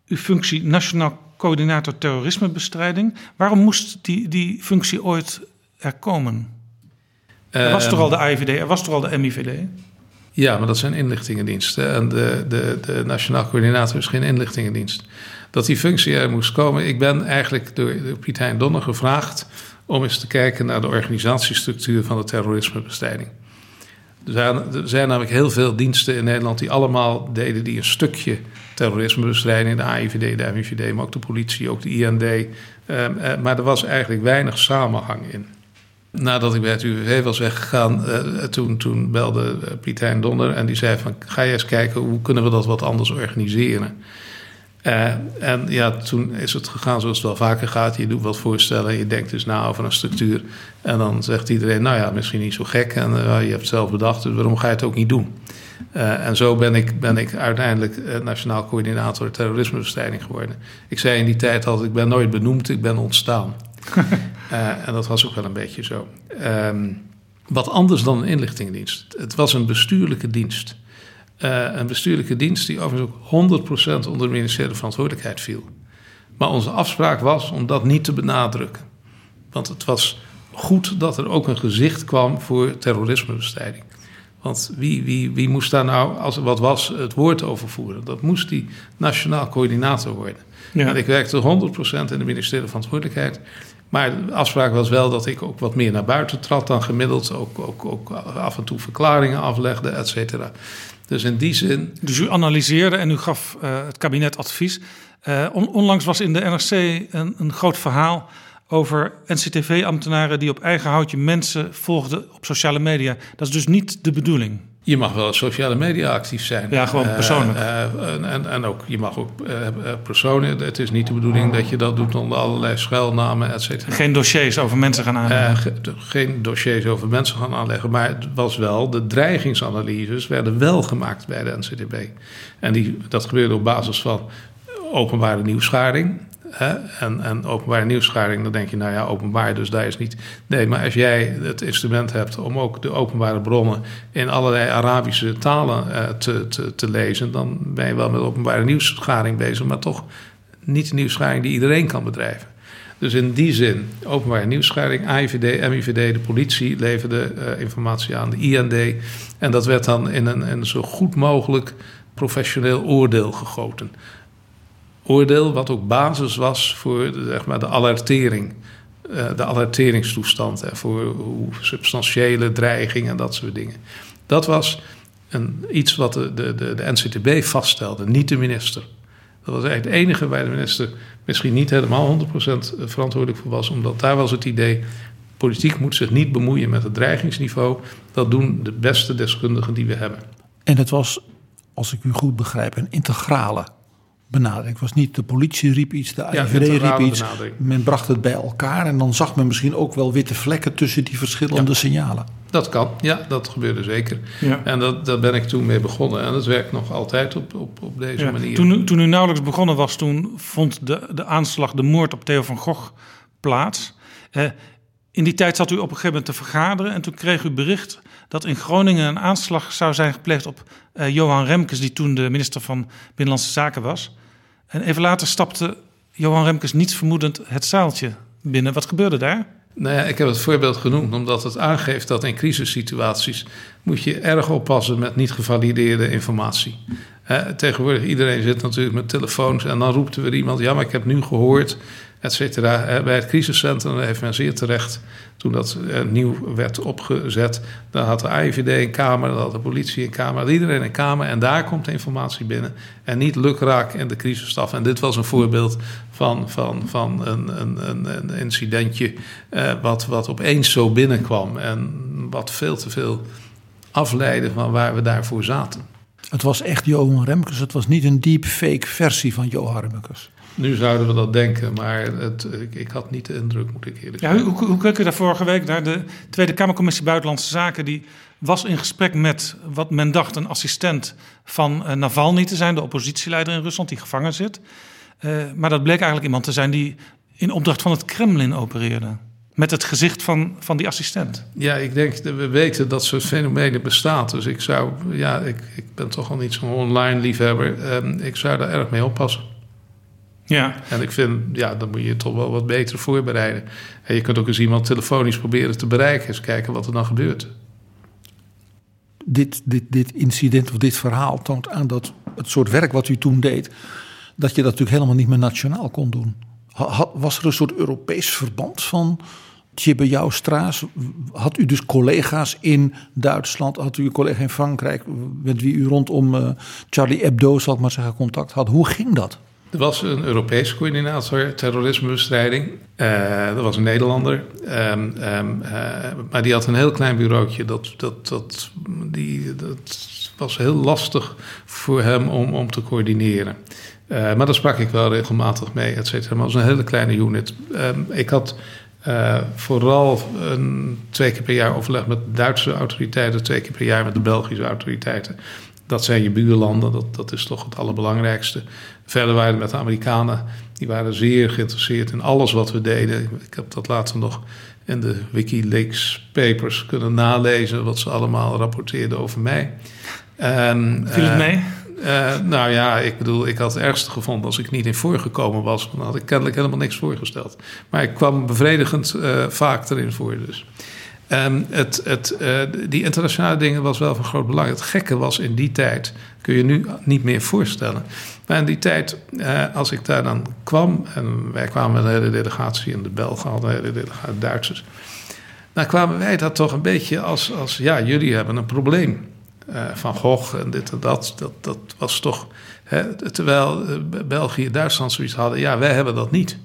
uw functie Nationaal Coördinator Terrorismebestrijding. Waarom moest die, die functie ooit er komen? Er was toch al de AIVD, er was toch al de MIVD? Ja, maar dat zijn inlichtingendiensten. En de, de, de Nationaal Coördinator is geen inlichtingendienst. Dat die functie er moest komen. Ik ben eigenlijk door, door Piet Hein Donner gevraagd om eens te kijken naar de organisatiestructuur van de terrorismebestrijding. Er zijn, er zijn namelijk heel veel diensten in Nederland die allemaal deden die een stukje terrorismebestrijding, de AIVD, de MIVD, maar ook de politie, ook de IND. Ehm, eh, maar er was eigenlijk weinig samenhang in. Nadat ik bij het UWV was weggegaan, uh, toen, toen belde uh, Piet Hein Donder en die zei van... ga eens kijken, hoe kunnen we dat wat anders organiseren? Uh, en ja, toen is het gegaan zoals het wel vaker gaat. Je doet wat voorstellen, je denkt dus na over een structuur. En dan zegt iedereen, nou ja, misschien niet zo gek. En je hebt het zelf bedacht, dus waarom ga je het ook niet doen? en zo ben ik, ben ik uiteindelijk Nationaal Coördinator Terrorismebestrijding geworden. Ik zei in die tijd altijd, ik ben nooit benoemd, ik ben ontstaan. <laughs> en dat was ook wel een beetje zo. Um, wat anders dan een inlichtingendienst. Het was een bestuurlijke dienst. Uh, een bestuurlijke dienst die overigens ook 100% onder de ministeriële verantwoordelijkheid viel. Maar onze afspraak was om dat niet te benadrukken. Want het was goed dat er ook een gezicht kwam voor terrorismebestrijding. Want wie, wie, wie moest daar nou, als er wat was, het woord over voeren? Dat moest die nationaal coördinator worden. Ja. En ik werkte 100% in de ministeriële verantwoordelijkheid. Maar de afspraak was wel dat ik ook wat meer naar buiten trad dan gemiddeld. Ook, ook, ook af en toe verklaringen aflegde, et cetera. Dus in die zin. Dus u analyseerde en u gaf uh, het kabinet advies. On, onlangs was in de NRC een, een groot verhaal over NCTV-ambtenaren die op eigen houtje mensen volgden op sociale media. Dat is dus niet de bedoeling. Je mag wel op sociale media actief zijn. Ja, gewoon persoonlijk. Uh, uh, en, en ook, je mag ook uh, personen. Het is niet de bedoeling dat je dat doet onder allerlei schuilnamen, et cetera. Geen dossiers over mensen gaan aanleggen. Ge, geen dossiers over mensen gaan aanleggen. Maar het was wel, de dreigingsanalyses werden wel gemaakt bij de NCTB. En die, dat gebeurde op basis van openbare nieuwsgaring. En, en openbare nieuwsgaring, dan denk je, nou ja, openbaar, dus daar is niet. Nee, maar als jij het instrument hebt om ook de openbare bronnen in allerlei Arabische talen uh, te, te, te lezen, dan ben je wel met openbare nieuwsgaring bezig, maar toch niet de nieuwsgaring die iedereen kan bedrijven. Dus in die zin, openbare nieuwsgaring, AIVD, MIVD, de politie leverde uh, informatie aan, de IND. En dat werd dan in een, in een zo goed mogelijk professioneel oordeel gegoten oordeel, wat ook basis was voor de, zeg maar, de alertering. Uh, de alerteringstoestand. Hè, voor substantiële dreiging en dat soort dingen. Dat was een, iets wat de, de, de, de NCTB vaststelde, niet de minister. Dat was eigenlijk het enige waar de minister misschien niet helemaal 100% verantwoordelijk voor was, omdat daar was het idee. Politiek moet zich niet bemoeien met het dreigingsniveau. Dat doen de beste deskundigen die we hebben. En het was, als ik u goed begrijp, een integrale benadering. Het was niet de politie riep iets, de IVD riep iets. Benadering. Men bracht het bij elkaar en dan zag men misschien ook wel witte vlekken tussen die verschillende ja. signalen. Dat kan, ja, dat gebeurde zeker. Ja. En dat, daar ben ik toen mee begonnen. En dat werkt nog altijd op, op, op deze ja. manier. Toen, toen u nauwelijks begonnen was, toen vond de, de aanslag, de moord op Theo van Gogh plaats. Eh, in die tijd zat u op een gegeven moment te vergaderen en toen kreeg u bericht dat in Groningen een aanslag zou zijn gepleegd op uh, Johan Remkes, die toen de minister van Binnenlandse Zaken was. En even later stapte Johan Remkes niets vermoedend het zaaltje binnen. Wat gebeurde daar? Nou ja, ik heb het voorbeeld genoemd omdat het aangeeft dat in crisissituaties moet je erg oppassen met niet gevalideerde informatie. He, tegenwoordig iedereen zit natuurlijk met telefoons en dan roept er weer iemand: ja, maar ik heb nu gehoord et cetera. Bij het crisiscentrum heeft men zeer terecht, toen dat uh, nieuw werd opgezet, daar had de AIVD een kamer, daar had de politie een kamer, iedereen een kamer en daar komt de informatie binnen. En niet lukraak in de crisisstaf. En dit was een voorbeeld van, van, van een, een, een incidentje uh, wat, wat opeens zo binnenkwam en wat veel te veel afleidde van waar we daarvoor zaten. Het was echt Johan Remkes, het was niet een deepfake versie van Johan Remkes. Nu zouden we dat denken, maar het, ik, ik, had niet de indruk, moet ik eerlijk zeggen. Ja, hoe, hoe keek u daar vorige week naar? De Tweede Kamercommissie Buitenlandse Zaken die was in gesprek met wat men dacht een assistent van uh, Navalny te zijn, de oppositieleider in Rusland die gevangen zit. Uh, maar dat bleek eigenlijk iemand te zijn die in opdracht van het Kremlin opereerde. Met het gezicht van, van die assistent. Ja, ik denk dat we weten dat soort fenomenen bestaan. Dus ik zou, ja, ik, ik ben toch al niet zo'n online liefhebber. Ehm, ik zou daar erg mee oppassen. Ja. En ik vind, ja, dan moet je je toch wel wat beter voorbereiden. En je kunt ook eens iemand telefonisch proberen te bereiken. Eens kijken wat er dan gebeurt. Dit, dit, dit incident of dit verhaal toont aan dat het soort werk wat u toen deed, dat je dat natuurlijk helemaal niet meer nationaal kon doen. Ha- Was er een soort Europees verband van Tjibbe Jouwstra's? Had u dus collega's in Duitsland? Had u een collega in Frankrijk met wie u rondom eh, Charlie Hebdo, zal ik maar zeggen, contact had? Hoe ging dat? Er was een Europese coördinator terrorismebestrijding. Eh dat was een Nederlander. Ehm, ehm, eh, maar die had een heel klein bureautje. Dat, dat, dat, die, dat was heel lastig voor hem om, om te coördineren. Eh, maar daar sprak ik wel regelmatig mee, et cetera. Maar het was een hele kleine unit. Ehm, ik had vooral een, twee keer per jaar overleg met de Duitse autoriteiten... twee keer per jaar met de Belgische autoriteiten. Dat zijn je buurlanden, dat, dat is toch het allerbelangrijkste. Verder waren we met de Amerikanen, die waren zeer geïnteresseerd in alles wat we deden. Ik heb dat later nog in de Wikileaks papers kunnen nalezen, wat ze allemaal rapporteerden over mij. En, Viel het eh, mee? eh, nou ja, ik bedoel, ik had het ergste gevonden als ik niet in voorgekomen was. Dan had ik kennelijk helemaal niks voorgesteld. Maar ik kwam bevredigend eh, vaak erin voor dus. Ehm, het, het, eh, die internationale dingen was wel van groot belang. Het gekke was in die tijd, kun je nu niet meer voorstellen. Maar in die tijd, eh, als ik daar dan kwam... en wij kwamen een hele delegatie... en de Belgen hadden een hele delegatie Duitsers... dan kwamen wij dat toch een beetje als... als ja, jullie hebben een probleem. Eh, van Gogh en dit en dat. Dat, dat was toch... Hè, terwijl België en Duitsland zoiets hadden... ja, wij hebben dat niet.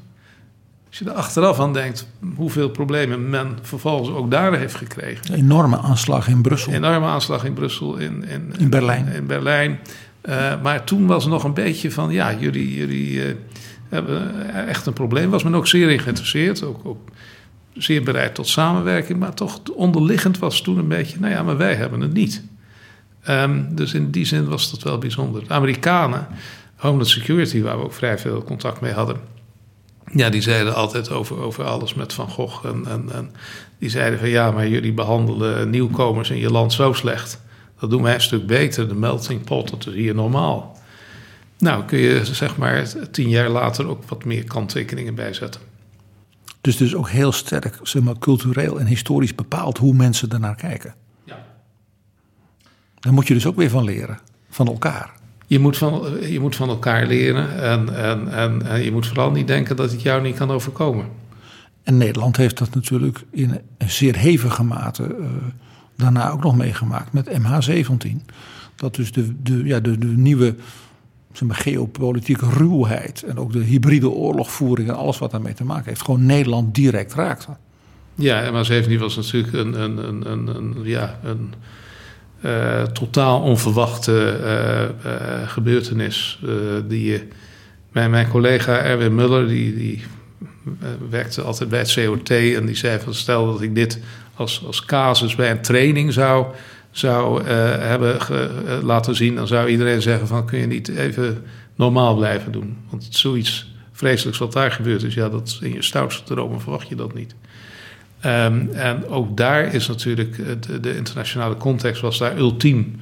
Als je er achteraf aan denkt hoeveel problemen men vervolgens ook daar heeft gekregen. Een enorme aanslag in Brussel. Enorme aanslag in Brussel, in, in, In Berlijn. In Berlijn. Eh, maar toen was nog een beetje van, ja, jullie, jullie eh, hebben echt een probleem. Was men ook zeer geïnteresseerd, ook, ook zeer bereid tot samenwerking. Maar toch onderliggend was toen een beetje, nou ja, maar wij hebben het niet. Ehm, dus in die zin was dat wel bijzonder. De Amerikanen, Homeland Security, waar we ook vrij veel contact mee hadden... Ja, die zeiden altijd over, over alles met Van Gogh. En, en, en die zeiden van ja, maar jullie behandelen nieuwkomers in je land zo slecht. Dat doen wij een stuk beter. De melting pot, dat is hier normaal. Nou, kun je zeg maar tien jaar later ook wat meer kanttekeningen bijzetten. Dus dus ook heel sterk zeg maar, cultureel en historisch bepaald hoe mensen ernaar kijken. Ja. Daar moet je dus ook weer van leren, van elkaar. Je moet van, je moet van elkaar leren en, en, en, en je moet vooral niet denken dat het jou niet kan overkomen. En Nederland heeft dat natuurlijk in een zeer hevige mate eh, daarna ook nog meegemaakt met MH17. Dat dus de, de, ja, de, de nieuwe zeg maar, geopolitieke ruwheid en ook de hybride oorlogvoering en alles wat daarmee te maken heeft, gewoon Nederland direct raakte. Ja, MH17 was natuurlijk een, een, een, een, een ja, een uh, totaal onverwachte uh, uh, gebeurtenis. die mijn, mijn collega Erwin Muller, die, die werkte altijd bij het COT en die zei van stel dat ik dit als, als casus bij een training zou, zou hebben laten zien, dan zou iedereen zeggen van kun je niet even normaal blijven doen. Want zoiets vreselijks wat daar gebeurd is, ja, dat in je stoutste dromen verwacht je dat niet. Um, en ook daar is natuurlijk de, de, internationale context was daar ultiem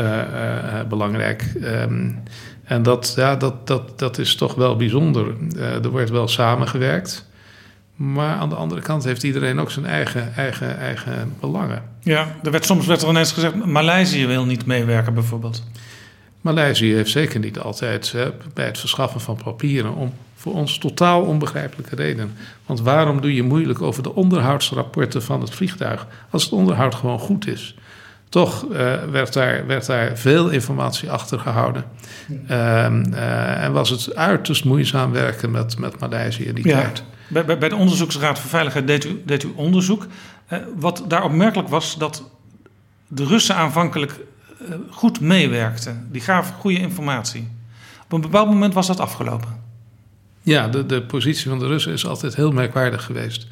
uh, uh, belangrijk. Um, en dat, ja, dat, dat, dat is toch wel bijzonder. Uh, er wordt wel samengewerkt. Maar aan de andere kant heeft iedereen ook zijn eigen, eigen, eigen belangen. Ja, er werd, soms werd er ineens gezegd... Maleisië wil niet meewerken bijvoorbeeld. Maleisië heeft zeker niet altijd hè, bij het verschaffen van papieren... om voor ons totaal onbegrijpelijke reden. Want waarom doe je moeilijk over de onderhoudsrapporten van het vliegtuig... als het onderhoud gewoon goed is? Toch uh, werd, daar, werd daar veel informatie achter gehouden. Um, uh, en was het uiterst moeizaam werken met, met Maleisië in die ja. tijd. Bij, bij, bij, de Onderzoeksraad voor Veiligheid deed u, deed u onderzoek. Uh, wat daar opmerkelijk was, dat de Russen aanvankelijk goed meewerkten. Die gaven goede informatie. Op een bepaald moment was dat afgelopen. Ja, de, de positie van de Russen is altijd heel merkwaardig geweest.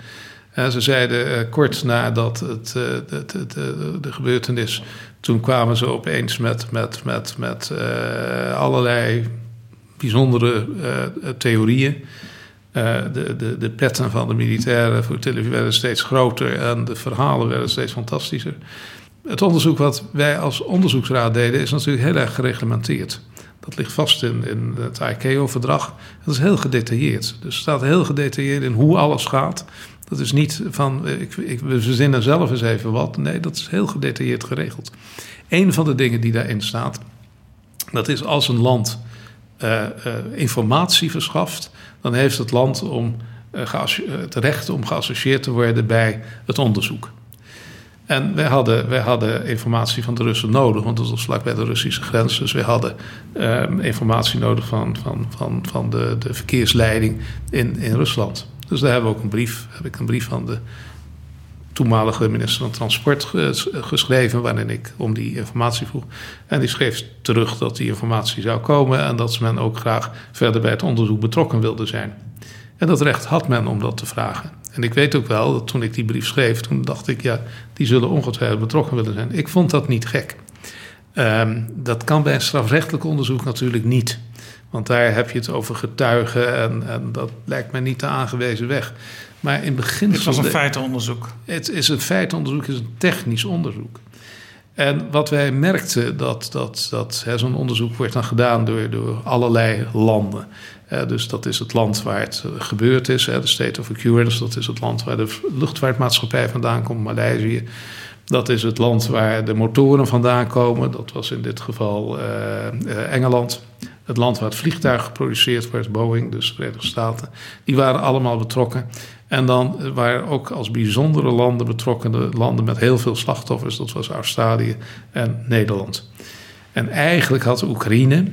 Ze zeiden uh, kort nadat het, de, de, de, de, gebeurtenis, toen kwamen ze opeens met, met, met, met uh, allerlei bijzondere theorieën. De, de, de petten van de militairen voor televisie werden steeds groter en de verhalen werden steeds fantastischer. Het onderzoek wat wij als onderzoeksraad deden is natuurlijk heel erg gereglementeerd. Dat ligt vast in, in het ICAO-verdrag. Dat is heel gedetailleerd. Dus staat heel gedetailleerd in hoe alles gaat. Dat is niet van, ik, ik, we verzinnen zelf eens even wat. Nee, dat is heel gedetailleerd geregeld. Een van de dingen die daarin staat, dat is als een land uh, uh, informatie verschaft, dan heeft het land om, uh, het recht om geassocieerd te worden bij het onderzoek. En wij hadden, wij hadden informatie van de Russen nodig, want dat was vlak bij de Russische grens. Dus wij hadden informatie nodig van, van, van, van de, de verkeersleiding in, in Rusland. Dus daar hebben we ook een brief, heb ik een brief van de toenmalige minister van Transport geschreven, waarin ik om die informatie vroeg. En die schreef terug dat die informatie zou komen en dat men ook graag verder bij het onderzoek betrokken wilde zijn. En dat recht had men om dat te vragen. En ik weet ook wel dat toen ik die brief schreef, toen dacht ik, ja, die zullen ongetwijfeld betrokken willen zijn. Ik vond dat niet gek. Um, dat kan bij een strafrechtelijk onderzoek natuurlijk niet. Want daar heb je het over getuigen en, en dat lijkt me niet de aangewezen weg. Maar in begin. Het was een feitenonderzoek. Het is een feitenonderzoek, het is een technisch onderzoek. En wat wij merkten, dat, dat, dat zo'n onderzoek wordt dan gedaan door, door allerlei landen. Dus dat is het land waar het gebeurd is, de State of Occurrence. Dat is het land waar de luchtvaartmaatschappij vandaan komt, Maleisië. Dat is het land waar de motoren vandaan komen. Dat was in dit geval uh, uh, Engeland. Het land waar het vliegtuig geproduceerd werd, Boeing, dus de Verenigde Staten. Die waren allemaal betrokken. En dan waren ook als bijzondere landen betrokken, de landen met heel veel slachtoffers. Dat was Australië en Nederland. En eigenlijk had Oekraïne,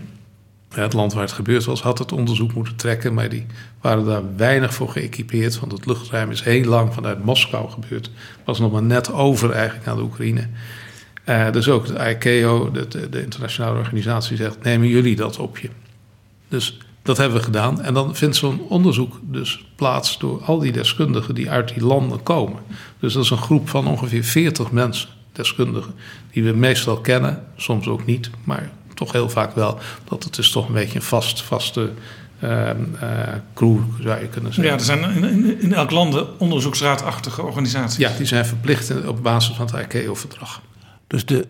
het land waar het gebeurd was, had het onderzoek moeten trekken. Maar die waren daar weinig voor geëquipeerd. Want het luchtruim is heel lang vanuit Moskou gebeurd. Was nog maar net over eigenlijk aan de Oekraïne. Uh, dus ook de ICAO, de, de, internationale organisatie, zegt: nemen jullie dat op je? Dus dat hebben we gedaan. En dan vindt zo'n onderzoek dus plaats door al die deskundigen die uit die landen komen. Dus dat is een groep van ongeveer 40 mensen, deskundigen, die we meestal kennen, soms ook niet, maar toch heel vaak wel. Dat het is toch een beetje een vast, vaste uh, uh, crew, zou je kunnen zeggen. Ja, er zijn in, in, in elk land onderzoeksraadachtige organisaties. Ja, die zijn verplicht op basis van het ICAO-verdrag. Dus de,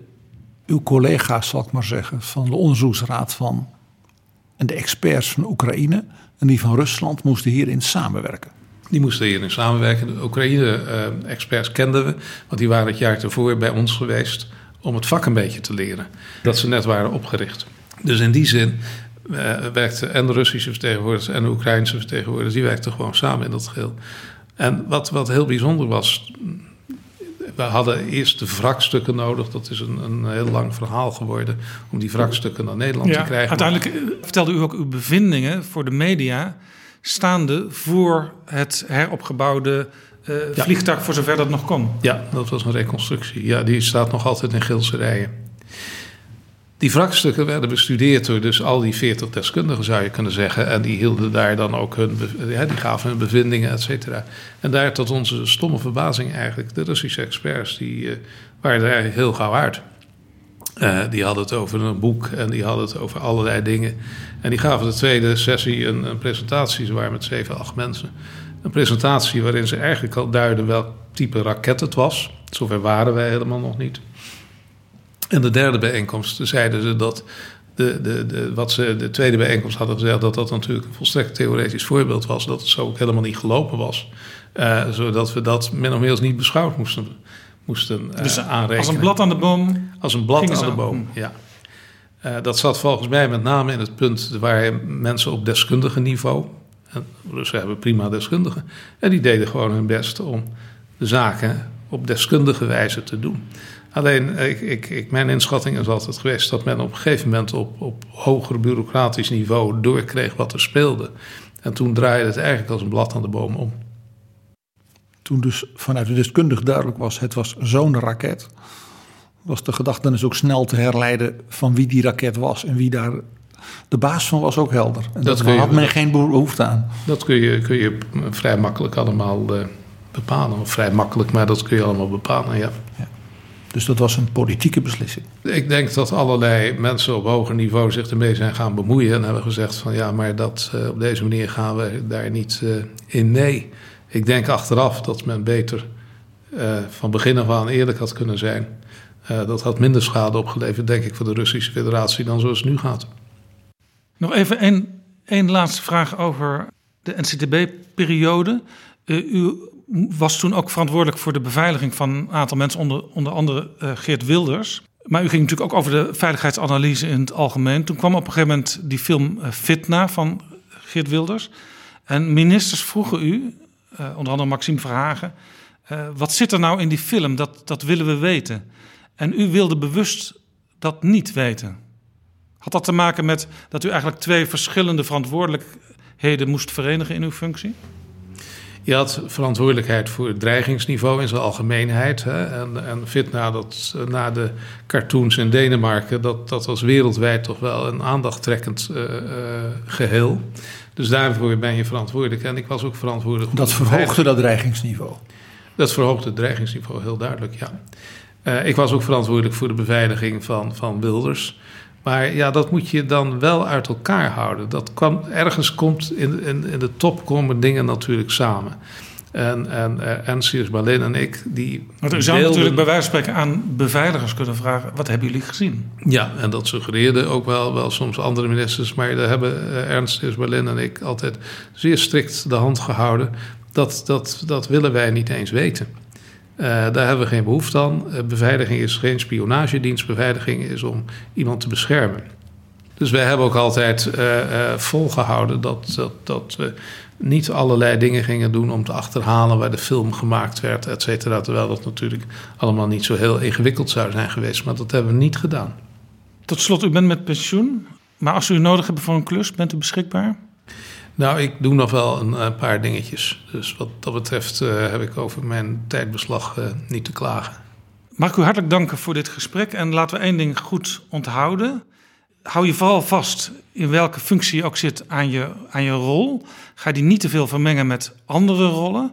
uw collega's, zal ik maar zeggen, van de onderzoeksraad van en de experts van Oekraïne en die van Rusland moesten hierin samenwerken. Die moesten hierin samenwerken. De Oekraïne-experts kenden we, want die waren het jaar tevoren bij ons geweest om het vak een beetje te leren. Dat ze net waren opgericht. Dus in die zin uh, werkten en de Russische vertegenwoordigers en de Oekraïnse vertegenwoordigers, die werkten gewoon samen in dat geheel. En wat, wat heel bijzonder was, we hadden eerst de wrakstukken nodig. Dat is een, een heel lang verhaal geworden om die wrakstukken naar Nederland te krijgen. Uiteindelijk eh, vertelde u ook uw bevindingen voor de media staande voor het heropgebouwde uh, vliegtuig, voor zover dat nog kon. Ja, dat was een reconstructie. Ja, die staat nog altijd in Gilserijen. Die wrakstukken werden bestudeerd door dus al die 40 deskundigen, zou je kunnen zeggen. En die hielden daar dan ook hun, ja, die gaven hun bevindingen, et cetera. En daar tot onze stomme verbazing eigenlijk, de Russische experts, die uh, waren er eigenlijk heel gauw uit. Uh, die hadden het over een boek en die hadden het over allerlei dingen. En die gaven de tweede sessie een, een presentatie, ze waren met zeven, acht mensen. Een presentatie waarin ze eigenlijk al duiden welk type raket het was. Zover waren wij helemaal nog niet. En de derde bijeenkomst zeiden ze dat. De, de, de, wat ze de tweede bijeenkomst hadden gezegd, dat dat natuurlijk een volstrekt theoretisch voorbeeld was. Dat het zo ook helemaal niet gelopen was. Uh, zodat we dat min of meer als niet beschouwd moesten, moesten uh, dus aanrekenen. Als een blad aan de boom? Als een blad aan de boom, ja. Uh, dat zat volgens mij met name in het punt waar mensen op deskundige niveau. Dus we hebben prima deskundigen. En die deden gewoon hun best om de zaken op deskundige wijze te doen. Alleen, ik, ik, ik, mijn inschatting is altijd geweest dat men op een gegeven moment op, op hoger bureaucratisch niveau doorkreeg wat er speelde. En toen draaide het eigenlijk als een blad aan de boom om. Toen dus vanuit de deskundige duidelijk was, het was zo'n raket, was de gedachtenis ook snel te herleiden van wie die raket was en wie daar de baas van was ook helder. En dat daar had men geen behoefte aan. Dat kun je, kun je vrij makkelijk allemaal uh, bepalen. Of vrij makkelijk, maar dat kun je allemaal bepalen, ja. ja. Dus dat was een politieke beslissing. Ik denk dat allerlei mensen op hoger niveau zich ermee zijn gaan bemoeien en hebben gezegd van ja, maar dat, uh, op deze manier gaan we daar niet uh, in. Nee, ik denk achteraf dat men beter van begin af aan eerlijk had kunnen zijn. dat had minder schade opgeleverd, denk ik, voor de Russische Federatie dan zoals het nu gaat. Nog even één, één laatste vraag over de NCTB-periode. u was toen ook verantwoordelijk voor de beveiliging van een aantal mensen, onder, onder andere uh, Geert Wilders. Maar u ging natuurlijk ook over de veiligheidsanalyse in het algemeen. Toen kwam op een gegeven moment die film uh, Fitna van Geert Wilders. En ministers vroegen u, onder andere Maxime Verhagen, wat zit er nou in die film? Dat, dat willen we weten. En u wilde bewust dat niet weten. Had dat te maken met dat u eigenlijk twee verschillende verantwoordelijkheden moest verenigen in uw functie? Je had verantwoordelijkheid voor het dreigingsniveau in zijn algemeenheid. Hè? En, en Fitna, dat, na de cartoons in Denemarken, dat, dat was wereldwijd toch wel een aandachttrekkend uh, uh, geheel. Dus daarvoor ben je verantwoordelijk. En ik was ook verantwoordelijk. Dat verhoogde dat dreigingsniveau? Dat verhoogde het dreigingsniveau heel duidelijk, ja. Uh, ik was ook verantwoordelijk voor de beveiliging van, van Wilders. Maar ja, dat moet je dan wel uit elkaar houden. Dat kwam, ergens komt in, in, in de top komen dingen natuurlijk samen. En, en uh, en ik, die. Want u zou natuurlijk bij wijze van spreken aan beveiligers kunnen vragen: wat hebben jullie gezien? Ja, en dat suggereerden ook wel, wel soms andere ministers. Maar daar hebben uh, Ernst Berlin en ik altijd zeer strikt de hand gehouden. Dat, dat, dat willen wij niet eens weten. Uh, daar hebben we geen behoefte aan. Uh, beveiliging is geen spionagedienst. Beveiliging is om iemand te beschermen. Dus wij hebben ook altijd uh, volgehouden dat, dat, dat we niet allerlei dingen gingen doen om te achterhalen waar de film gemaakt werd, et cetera. Terwijl dat natuurlijk allemaal niet zo heel ingewikkeld zou zijn geweest. Maar dat hebben we niet gedaan. Tot slot, u bent met pensioen. Maar als u nodig hebt voor een klus, bent u beschikbaar? Nou, ik doe nog wel een, een paar dingetjes. Dus wat dat betreft uh, heb ik over mijn tijdbeslag uh, niet te klagen. Mag ik u hartelijk danken voor dit gesprek. En laten we één ding goed onthouden. Hou je vooral vast in welke functie je ook zit aan je, aan je rol. Ga die niet te veel vermengen met andere rollen.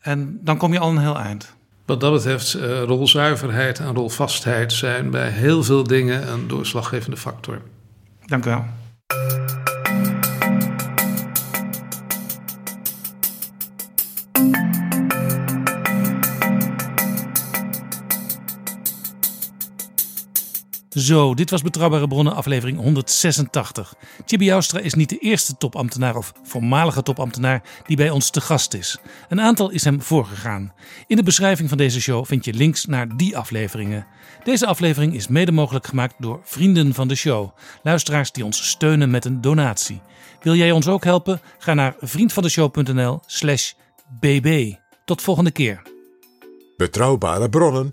En dan kom je al een heel eind. Wat dat betreft, uh, rolzuiverheid en rolvastheid zijn bij heel veel dingen een doorslaggevende factor. Dank u wel. Zo, dit was Betrouwbare Bronnen, aflevering 186. Chibi Joustra is niet de eerste topambtenaar of voormalige topambtenaar die bij ons te gast is. Een aantal is hem voorgegaan. In de beschrijving van deze show vind je links naar die afleveringen. Deze aflevering is mede mogelijk gemaakt door vrienden van de show. Luisteraars die ons steunen met een donatie. Wil jij ons ook helpen? Ga naar vriendvandeshow.nl slash bb. Tot volgende keer. Betrouwbare bronnen